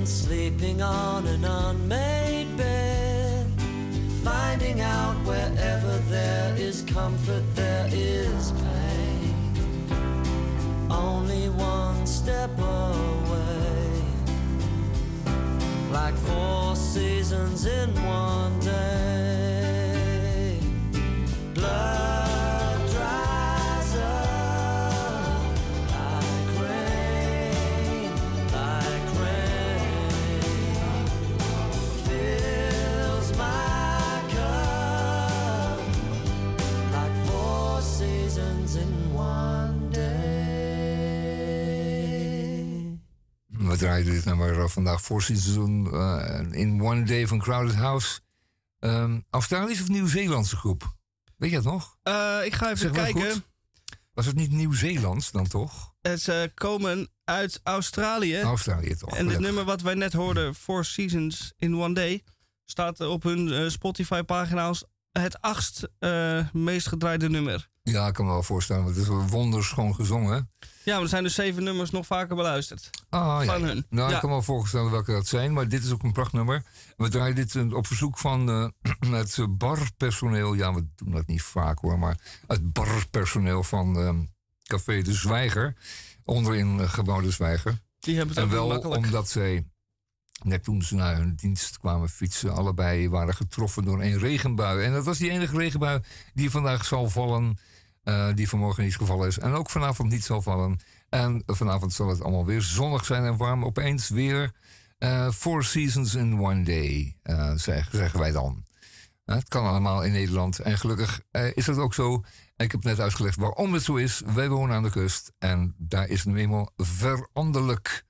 sleeping on an unmade We draaien dit nummer eh, vandaag voor seizoen eh, in One Day van Crowded House. Ehm Australische of Nieuw-Zeelandse groep? Weet je dat nog? Eh, ik ga even Zeg kijken. goed. Was het niet Nieuw-Zeelands dan toch? Het, Ze komen uit Australië. Australië toch? En gelukkig. nummer wat wij net hoorden, Four Seasons in One Day, staat op hun eh, Spotify-pagina als het achtst eh, meest gedraaide nummer. Ja, ik kan me wel voorstellen. want Het is wel wonderschoon gezongen. Ja, maar er zijn dus zeven nummers nog vaker beluisterd. Ah, ja, Van ja. hun. Nou, Ja. ik kan me wel voorstellen welke dat zijn, maar dit is ook een prachtnummer. We draaien dit eh, op verzoek van eh, het barpersoneel. Ja, we doen dat niet vaak hoor, maar het barpersoneel van eh, Café De Zwijger. Onderin uh, gebouw De Zwijger. Die hebben het En wel makkelijk. omdat zij, net toen ze naar hun dienst kwamen fietsen, allebei waren getroffen door een regenbui. En dat was die enige regenbui die vandaag zal vallen, eh, die vanmorgen niet gevallen is. En ook vanavond niet zal vallen. En vanavond zal het allemaal weer zonnig zijn en warm. Opeens weer eh, four seasons in one day, eh, zeg- zeggen wij dan. Het kan allemaal in Nederland. En gelukkig is dat ook zo. Ik heb net uitgelegd waarom het zo is. Wij wonen aan de kust en daar is het nu eenmaal veranderlijk.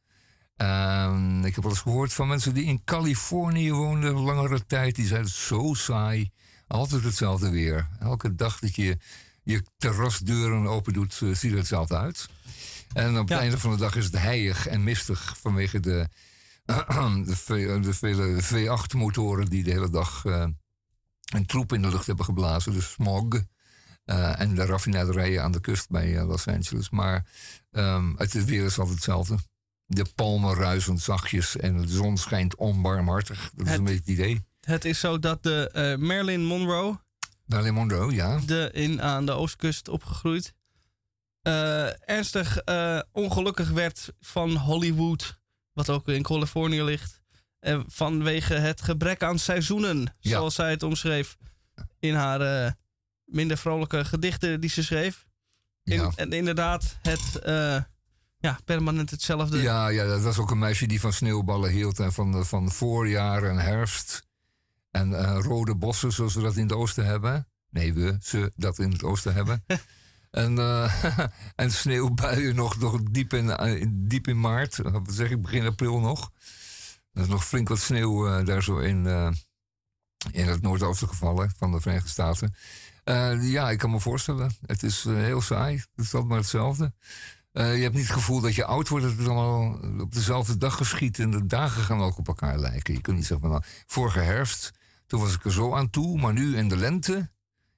Ehm, ik heb wel eens gehoord van mensen die in Californië woonden langere tijd. Die zeiden zo saai. Altijd hetzelfde weer. Elke dag dat je je terrasdeuren open doet, eh, ziet er hetzelfde uit. En op het einde van de dag is het heilig en mistig vanwege de, de, ve- de vele V8-motoren die de hele dag eh, een troep in de lucht hebben geblazen. De smog. Eh, en de raffinaderijen aan de kust bij Los Angeles. Maar ehm, het is weer is altijd hetzelfde. De palmen ruisen zachtjes en de zon schijnt onbarmhartig. Dat is een beetje het idee. Het is zo dat de Marilyn Monroe, Ja. de in, aan de oostkust opgegroeid, eh, ernstig eh, ongelukkig werd van Hollywood, wat ook in Californië ligt. eh, vanwege het gebrek aan seizoenen, Ja. zoals zij het omschreef in haar minder vrolijke gedichten die ze schreef. In- Ja. En inderdaad, het ja, permanent hetzelfde. Ja, ja, dat was ook een meisje die van sneeuwballen hield en van, van voorjaar en herfst. En eh, rode bossen, zoals we dat in het oosten hebben. Nee, we, ze dat in het oosten hebben. en, eh, en sneeuwbuien nog, nog diep, in, eh, diep in maart. Wat zeg ik, begin april nog. Er is nog flink wat sneeuw daar zo in, in het noordoosten gevallen van de Verenigde Staten. Ja, ik kan me voorstellen. Het is heel saai. Het is altijd maar hetzelfde. Je hebt niet het gevoel dat je oud wordt, dat het allemaal op dezelfde dag geschiet. En de dagen gaan ook op elkaar lijken. Je kunt niet zeggen van nou, vorige herfst, toen was ik er zo aan toe. Maar nu in de lente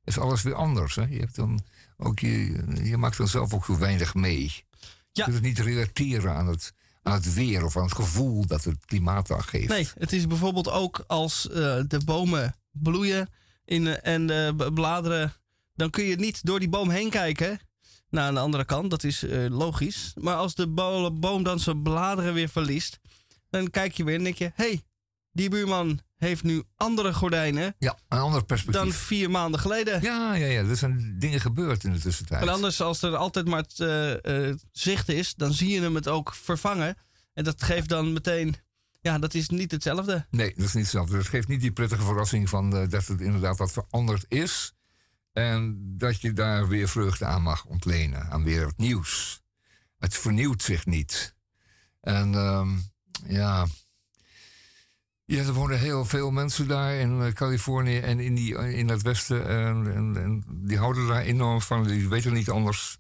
is alles weer anders. Hè? Je, hebt dan ook je, je maakt dan zelf ook zo weinig mee. Je kunt het niet relateren aan het, aan het weer of aan het gevoel dat het klimaatdag geeft. Nee, het is bijvoorbeeld ook als eh, de bomen bloeien in, eh, en de b- bladeren. Dan kun je niet door die boom heen kijken naar de andere kant. Dat is eh, logisch. Maar als de bo- boom dan zijn bladeren weer verliest, dan kijk je weer en denk je: hé, hey, die buurman heeft nu andere gordijnen Ja, een ander perspectief. dan vier maanden geleden. Ja, ja, ja. Er zijn dingen gebeurd in de tussentijd. En anders, als er altijd maar het, eh, eh, zicht is, dan zie je hem het ook vervangen. En dat geeft dan meteen, ja, dat is niet hetzelfde. Nee, dat is niet hetzelfde. Het geeft niet die prettige verrassing van eh, dat het inderdaad wat veranderd is. En dat je daar weer vreugde aan mag ontlenen. Aan weer het nieuws. Het vernieuwt zich niet. En ehm, ja. Ja, er wonen heel veel mensen daar in eh, Californië en in, die, in het westen. En, en, en die houden daar enorm van. Die weten niet anders.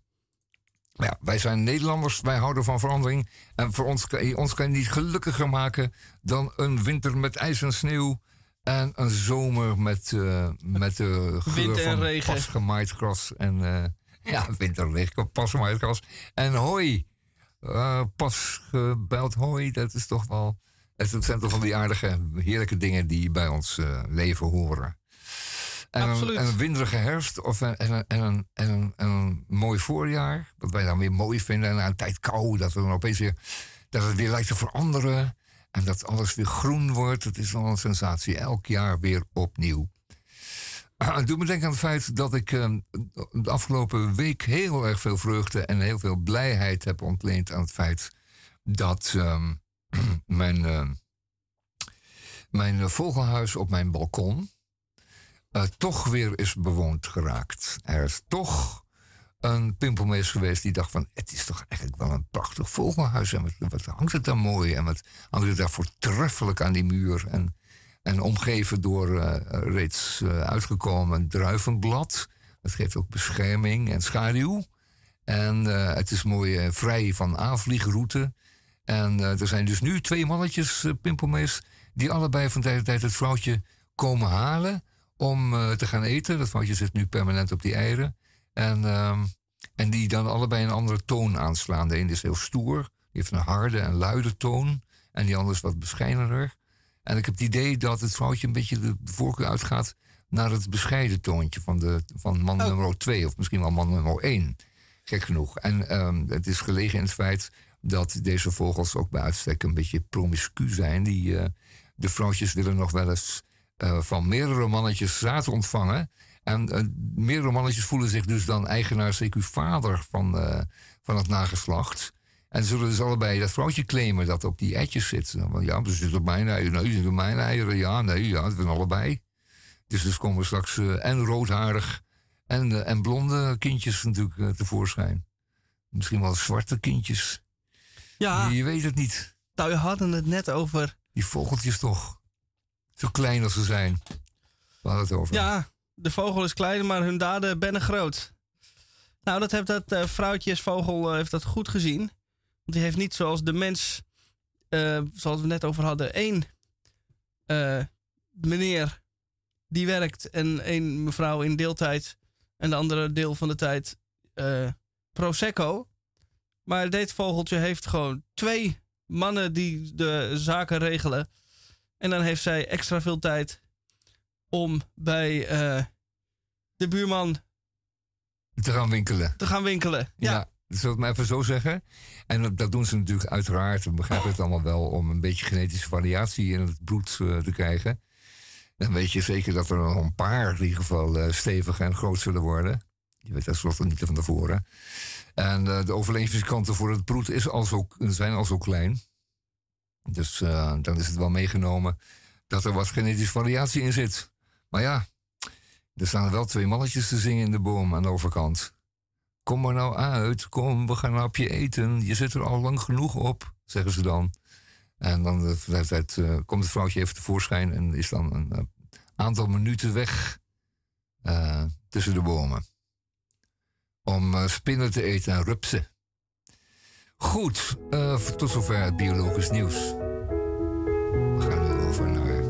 Maar ja, wij zijn Nederlanders, wij houden van verandering. En voor ons kan, ons kan je niet gelukkiger maken dan een winter met ijs en sneeuw. En een zomer met, eh met de geur en van regen. pas gemaaid gras. En eh, ja, winter en regen, pas gemaaid gras. En hooi. Eh, pas gebeld hooi, dat is toch wel... Het zijn toch van die aardige, heerlijke dingen die bij ons eh, leven horen. En een, Absoluut. en een winderige herfst of een, en, een, en, een, en, een, en een mooi voorjaar. Wat wij dan weer mooi vinden. En na een tijd kou, dat, we dan opeens weer, dat het weer lijkt te veranderen. En dat alles weer groen wordt. Het is wel een sensatie. Elk jaar weer opnieuw. Het doet me denken aan het feit dat ik eh, de afgelopen week heel erg veel vreugde en heel veel blijheid heb ontleend aan het feit dat ehm, mijn, eh, mijn vogelhuis op mijn balkon eh, toch weer is bewoond geraakt. Er is toch een pimpelmees geweest die dacht van... het is toch eigenlijk wel een prachtig vogelhuis. En wat, hangt het daar mooi en wat hangt het daar voortreffelijk aan die muur. En, en omgeven door eh, reeds uitgekomen druivenblad. Dat geeft ook bescherming en schaduw. En het is mooi vrij van aanvliegroute. En eh, er zijn dus nu twee mannetjes, eh, pimpelmees... die allebei van tijd tot tijd het vrouwtje komen halen om eh, te gaan eten. Dat vrouwtje zit nu permanent op die eieren. En, ehm, en die dan allebei een andere toon aanslaan. De ene is heel stoer, die heeft een harde en luide toon. En die andere is wat bescheidener. En ik heb het idee dat het vrouwtje een beetje de voorkeur uitgaat naar het bescheiden toontje van, de, van man nummer 2, of misschien wel man nummer 1. Gek genoeg. En ehm, het is gelegen in het feit dat deze vogels ook bij uitstek een beetje promiscu zijn. Die, eh, de vrouwtjes willen nog wel eens eh, van meerdere mannetjes zaad ontvangen. En eh, meerdere mannetjes voelen zich dus dan eigenaar, CQ vader van, van het nageslacht. En zullen dus allebei dat vrouwtje claimen dat op die eitjes zit. Want ja, ze zit op mijn eieren. Nee, zit op mijn eieren. Ja, nee, ja, het zijn allebei. Dus dus komen straks en roodharig en, en blonde kindjes natuurlijk tevoorschijn. Misschien wel zwarte kindjes. Ja. Je weet het niet. Nou, we hadden het net over. Die vogeltjes toch. Zo klein als ze zijn. We hadden het over. Ja, de vogel is klein, maar hun daden bennen groot. Nou, dat heeft dat eh, vrouwtjesvogel eh, heeft dat goed gezien. Want die heeft niet zoals de mens, eh, zoals we net over hadden, één meneer die werkt en één mevrouw in deeltijd en de andere deel van de tijd prosecco. Maar dit vogeltje heeft gewoon twee mannen die de zaken regelen. En dan heeft zij extra veel tijd om bij eh, de buurman Te gaan winkelen. te gaan winkelen. Ja, Ja, dat zal ik maar even zo zeggen. En dat- dat doen ze natuurlijk uiteraard, we begrijpen het allemaal wel, om een beetje genetische variatie in het bloed eh, te krijgen. Dan weet je zeker dat er nog een paar in ieder geval eh, stevig en groot zullen worden. Je weet tenslotte niet van tevoren. En eh, de overlevingskanten voor het broed is al zo, zijn al zo klein. Dus eh, dan is het wel meegenomen dat er wat genetische variatie in zit. Maar ja, er staan wel twee mannetjes te zingen in de boom aan de overkant. Kom maar nou uit, kom, we gaan een hapje eten. Je zit er al lang genoeg op, zeggen ze dan. En dan eh, komt het vrouwtje even tevoorschijn en is dan een aantal minuten weg tussen de bomen. Om eh, spinnen te eten en rupsen. Goed, eh, tot zover het biologisch nieuws. We gaan nu over naar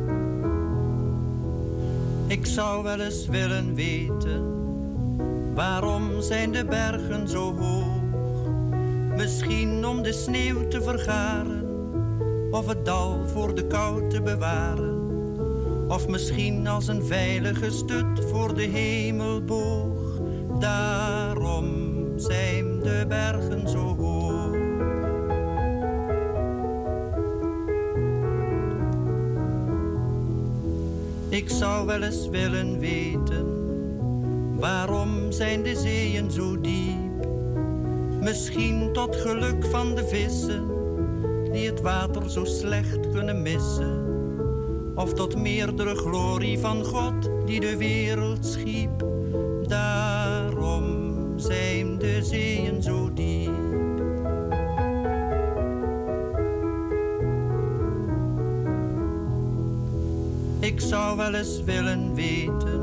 Ik zou wel eens willen weten, waarom zijn de bergen zo hoog? Misschien om de sneeuw te vergaren, of het dal voor de kou te bewaren. Of misschien als een veilige stut voor de hemelboog. Daarom zijn de bergen zo hoog. Ik zou wel eens willen weten, waarom zijn de zeeën zo diep? Misschien tot geluk van de vissen, die het water zo slecht kunnen missen. Of tot meerdere glorie van God, die de wereld schiep. Zijn de zeeën zo diep. Ik zou wel eens willen weten,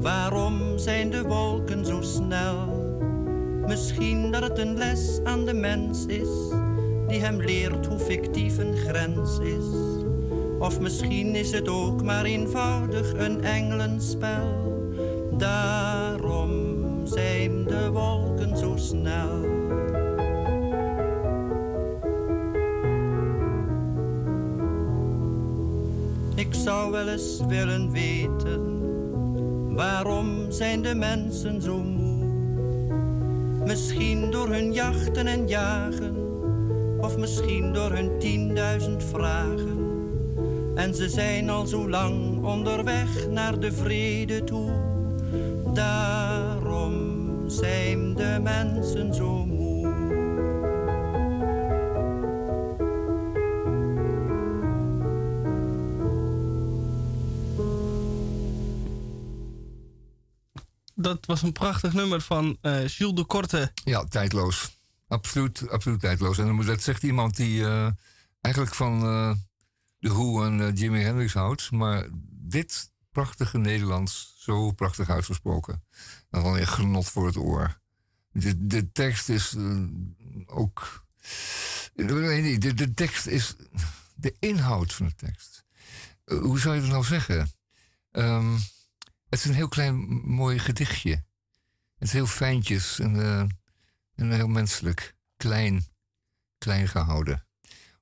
waarom zijn de wolken zo snel? Misschien dat het een les aan de mens is, die hem leert hoe fictief een grens is. Of misschien is het ook maar eenvoudig een engelenspel. Daarom zijn de wolken zo snel. Ik zou wel eens willen weten, waarom zijn de mensen zo moe? Misschien door hun jachten en jagen, of misschien door hun tienduizend vragen. En ze zijn al zo lang onderweg naar de vrede toe. Daarom zijn de mensen zo moe. Dat was een prachtig nummer van eh Jules de Korte. Ja, tijdloos. Absoluut, absoluut tijdloos. En dat zegt iemand die eh, eigenlijk van eh, de Who en Jimi Hendrix houdt. Maar dit prachtige Nederlands, zo prachtig uitgesproken. En dan weer genot voor het oor. De, de tekst is eh, ook... Nee, nee, de, de tekst is... De inhoud van de tekst. Eh, hoe zou je dat nou zeggen? Ehm, het is een heel klein mooi gedichtje. Het is heel fijntjes en, eh, en heel menselijk. Klein, klein gehouden.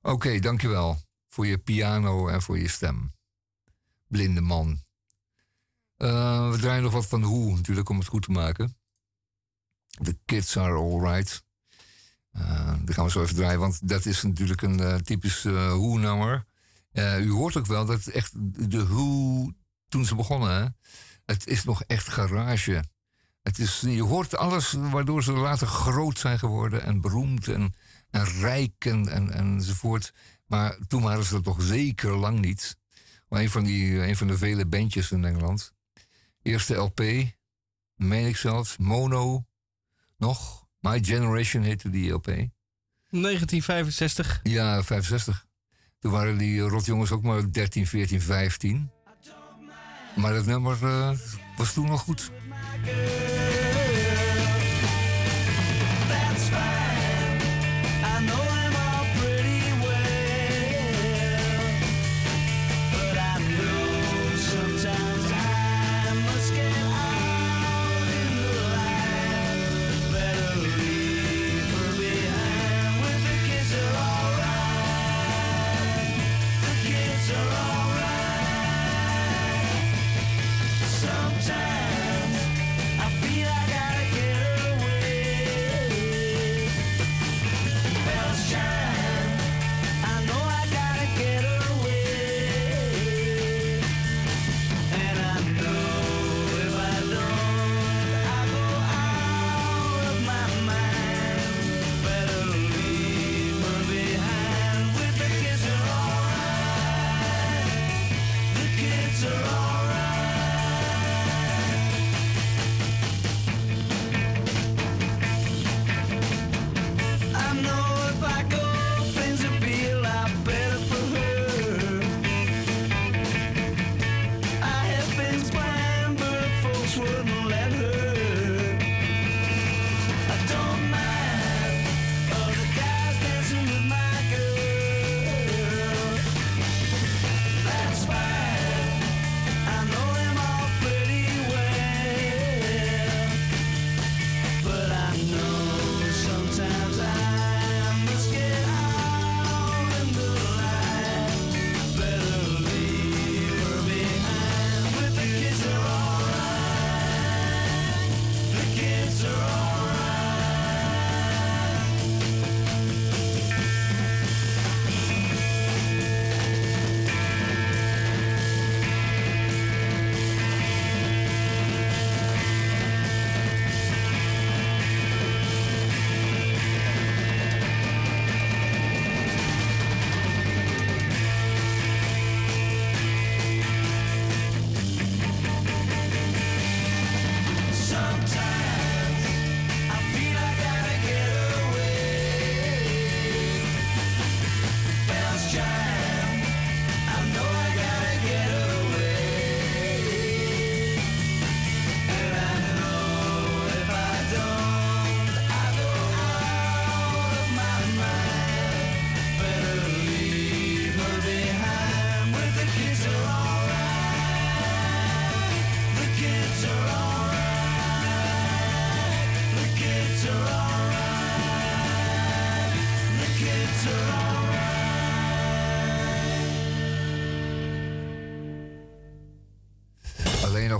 Oké, dankjewel voor je piano en voor je stem. Blinde man. Eh, we draaien nog wat van Hoe natuurlijk om het goed te maken. The Kids Are Alright. Uh, die gaan we zo even draaien, want dat is natuurlijk een eh, typisch eh Hoe-nummer. Eh, u hoort ook wel dat echt de Hoe, toen ze begonnen, het is nog echt garage. Het is, je hoort alles waardoor ze later groot zijn geworden en beroemd en, en rijk en, en, enzovoort. Maar toen waren ze dat toch zeker lang niet. Maar een van, die, een van de vele bandjes in Engeland. Eerste LP, meen ik zelfs, Mono, nog. My Generation heette die LP. 1965. Ja, 65. Toen waren die rotjongens ook maar 13, 14, 15. Maar dat nummer eh, was toen nog goed.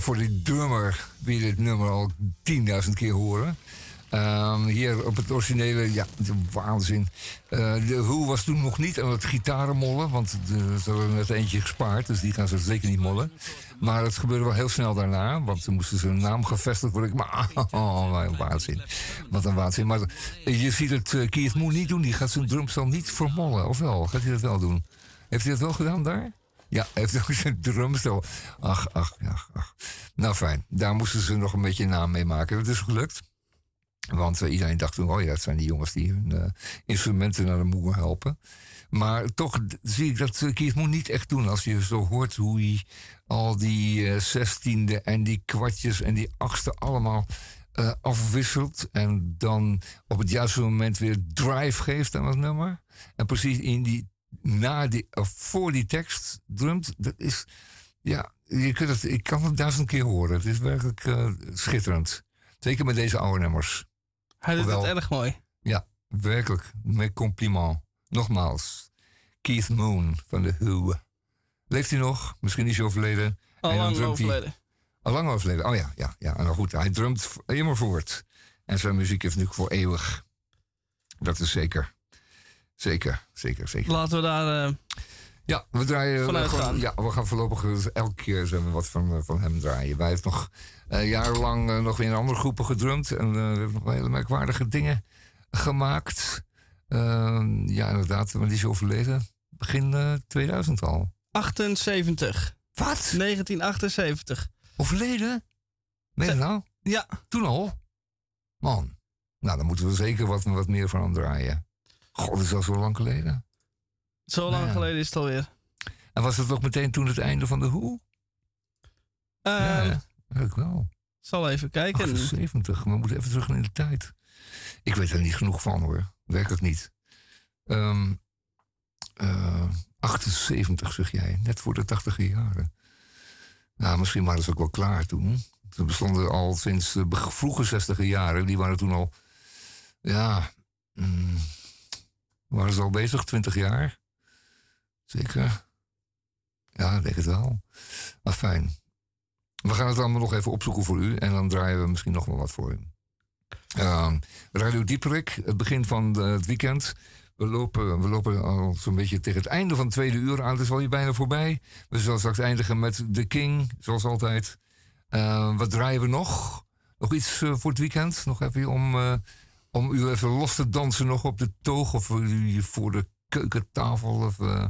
Voor die drummer wil je dit nummer al 10.000 keer horen. Ehm, hier op het originele, ja, waanzin. Eh, de Who was toen nog niet aan het gitarenmollen, want ze hadden net eentje gespaard, dus die gaan ze zeker niet mollen. Maar het gebeurde wel heel snel daarna, want toen moesten ze een naam gevestigd worden. Maar, oh, waanzin. Wat een waanzin. Maar je ziet het eh, Keith Moon niet doen, die gaat zijn drumstel niet vermollen, of wel? Gaat hij dat wel doen? Heeft hij dat wel gedaan daar? Ja, heeft ook zijn drumstel. Ach, ach, ach, ach. Nou fijn, daar moesten ze nog een beetje naam mee maken. Dat is gelukt. Want eh, iedereen dacht toen, oh ja, het zijn die jongens die hun eh, instrumenten naar de moer helpen. Maar toch zie ik dat uh, Keith Moon niet echt doen. Als je zo hoort hoe hij al die eh, zestiende en die kwartjes en die achtste allemaal eh, afwisselt. En dan op het juiste moment weer drive geeft aan het nummer. En precies in die, na die, of voor die tekst drumt. Dat is, ja, je kunt het, ik kan het duizend keer horen. Het is werkelijk eh, schitterend. Zeker met deze oude nummers. Hij doet Hoewel- het erg mooi. Ja, werkelijk. Met compliment. Nogmaals. Keith Moon van de Who. Leeft hij nog? Misschien is hij overleden. Al En dan lang drumt hij- overleden. Al lang overleden. Oh ja, ja, ja. Nou goed, hij drumt immer voort. En zijn muziek heeft nu voor eeuwig. Dat is zeker. Zeker, zeker, zeker. Laten we daar... eh, Ja, we draaien. Vanuit gewoon- gaan. ja, we gaan voorlopig dus elke keer we wat van, eh, van hem draaien. Wij heeft nog eh, jarenlang eh, nog weer in andere groepen gedrumd. En eh, we hebben nog wel hele merkwaardige dingen gemaakt. Ehm, ja, inderdaad, maar die is overleden. Begin eh, 2000 al. 78. Wat? 1978. Overleden? Je nou? Ja. Toen al? Man. Nou, dan moeten we zeker wat, wat meer van hem draaien. God, dat is al zo lang geleden. Zo lang Ja. geleden is het alweer. En was het ook meteen toen het einde van de Hoe? Eh, ja, eigenlijk wel. Zal even kijken. 78, we moeten even terug in de tijd. Ik weet er niet genoeg van hoor. Werkelijk niet. Ehm, eh, 78 zeg jij, net voor de 80 jaren. Nou, misschien waren ze ook wel klaar toen. Ze bestonden al sinds de vroege 60 jaren. Die waren toen al, ja, mm, waren ze al bezig, 20 jaar. Zeker. Ja, ik denk het wel. Maar fijn. We gaan het allemaal nog even opzoeken voor u. En dan draaien we misschien nog wel wat voor u. Ehm, Radio Dieperik, het begin van het weekend. We lopen, we lopen al zo'n beetje tegen het einde van het tweede uur aan. Het is al hier bijna voorbij. We zullen straks eindigen met The King, zoals altijd. Eh, wat draaien we nog? Nog iets eh, voor het weekend? Nog even om, eh, om u even los te dansen nog op de toog. Of voor de keukentafel. Of eh,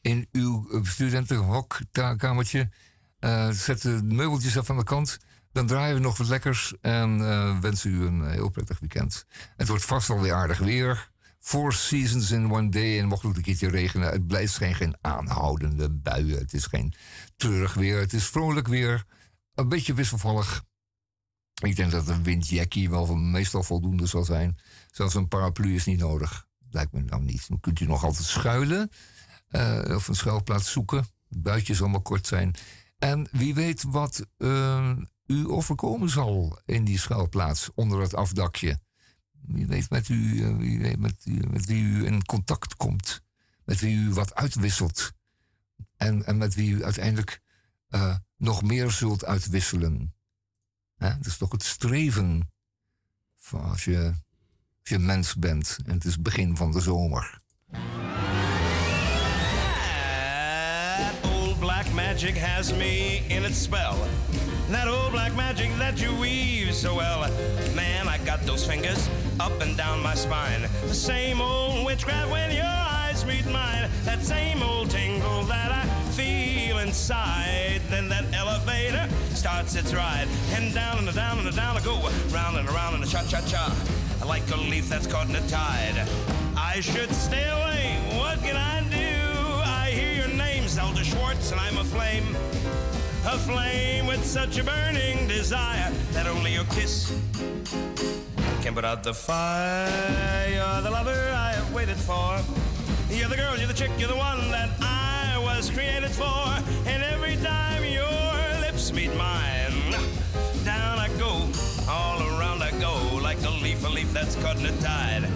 in uw eh, studentenhokkamertje. Eh, zet de meubeltjes even aan de kant. Dan draaien we nog wat lekkers. En wensen u een heel prettig weekend. Het wordt vast wel weer aardig weer. Four seasons in one day. En mocht het een keertje regenen. Het blijft geen, geen aanhoudende buien. Het is geen treurig weer. Het is vrolijk weer. Een beetje wisselvallig. Ik denk dat een windjackie wel meestal voldoende zal zijn. Zelfs een paraplu is niet nodig. Lijkt me nou niet. Dan kunt u nog altijd schuilen. eh, of een schuilplaats zoeken. Het buitje zal maar kort zijn. En wie weet wat eh, u overkomen zal in die schuilplaats onder het afdakje. Wie weet met, u, eh, wie weet met, wie u in contact komt. Met wie u wat uitwisselt. En, en met wie u uiteindelijk nog meer zult uitwisselen. Hè? Dat is toch het streven van als je, als je mens bent. En het is begin van de zomer. That old black magic has me in its spell. That old black magic that you weave so well. Man, I got those fingers up and down my spine. The same old witchcraft when your eyes meet mine. That same old tingle that I feel inside. Then that elevator starts its ride. And down and down and down I go. Round and around and a cha cha cha. Like a leaf that's caught in a tide. I should stay away. What can I do? I hear your name, Zelda Schwartz, and I'm a flame. A flame with such a burning desire that only your kiss can put out the fire. You're the lover I have waited for. You're the girl, you're the chick, you're the one that I was created for. And every time your lips meet mine, down I go, all around I go, like a leaf, a leaf that's caught in a tide.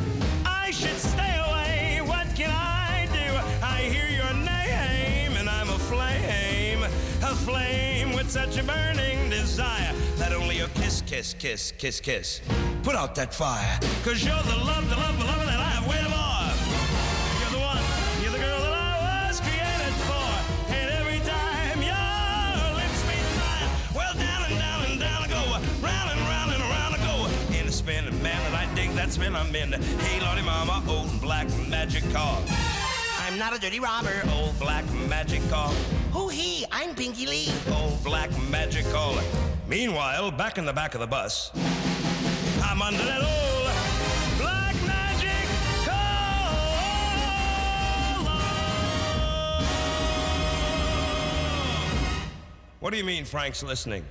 I should stay away. What can I do? I hear your name, and I'm a flame, a flame with such a burning desire that only a kiss, kiss, kiss, kiss, kiss. Put out that fire, cause you're the love, the love, the love that I have waited for. That I dig, that spin I'm in. Hey, Lordy Mama, old black magic car. I'm not a dirty robber, old black magic car. Who he? I'm Pinky Lee, old black magic caller. Meanwhile, back in the back of the bus, I'm under that old black magic collar. What do you mean Frank's listening?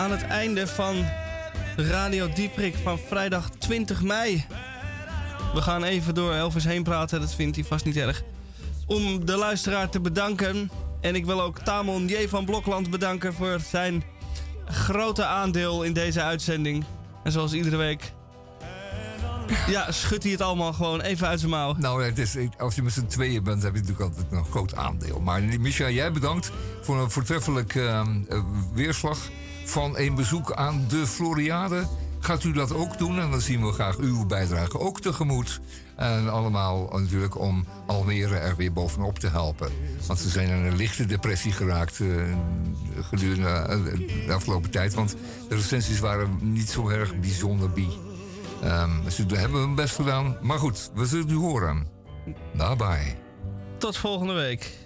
Aan het einde van Radio Dieprik van vrijdag 20 mei. We gaan even door Elvis heen praten, dat vindt hij vast niet erg. Om de luisteraar te bedanken. En ik wil ook Tamon J. van Blokland bedanken voor zijn grote aandeel in deze uitzending. En zoals iedere week. Ja, schudt hij het allemaal gewoon even uit zijn mouw. Nou, het is, als je met z'n tweeën bent, heb je natuurlijk altijd een groot aandeel. Maar Micha, jij bedankt voor een voortreffelijk eh, eh, weerslag van een bezoek aan de Floriade. Gaat u dat ook doen? En dan zien we graag uw bijdrage ook tegemoet. En allemaal natuurlijk om Almere er weer bovenop te helpen. Want ze zijn in een lichte depressie geraakt eh, gedurende eh, de afgelopen tijd. Want de recensies waren niet zo erg bijzonder bij. Ehm, ze hebben hun best gedaan. Maar goed, we zullen u horen. Bye bye. Tot volgende week.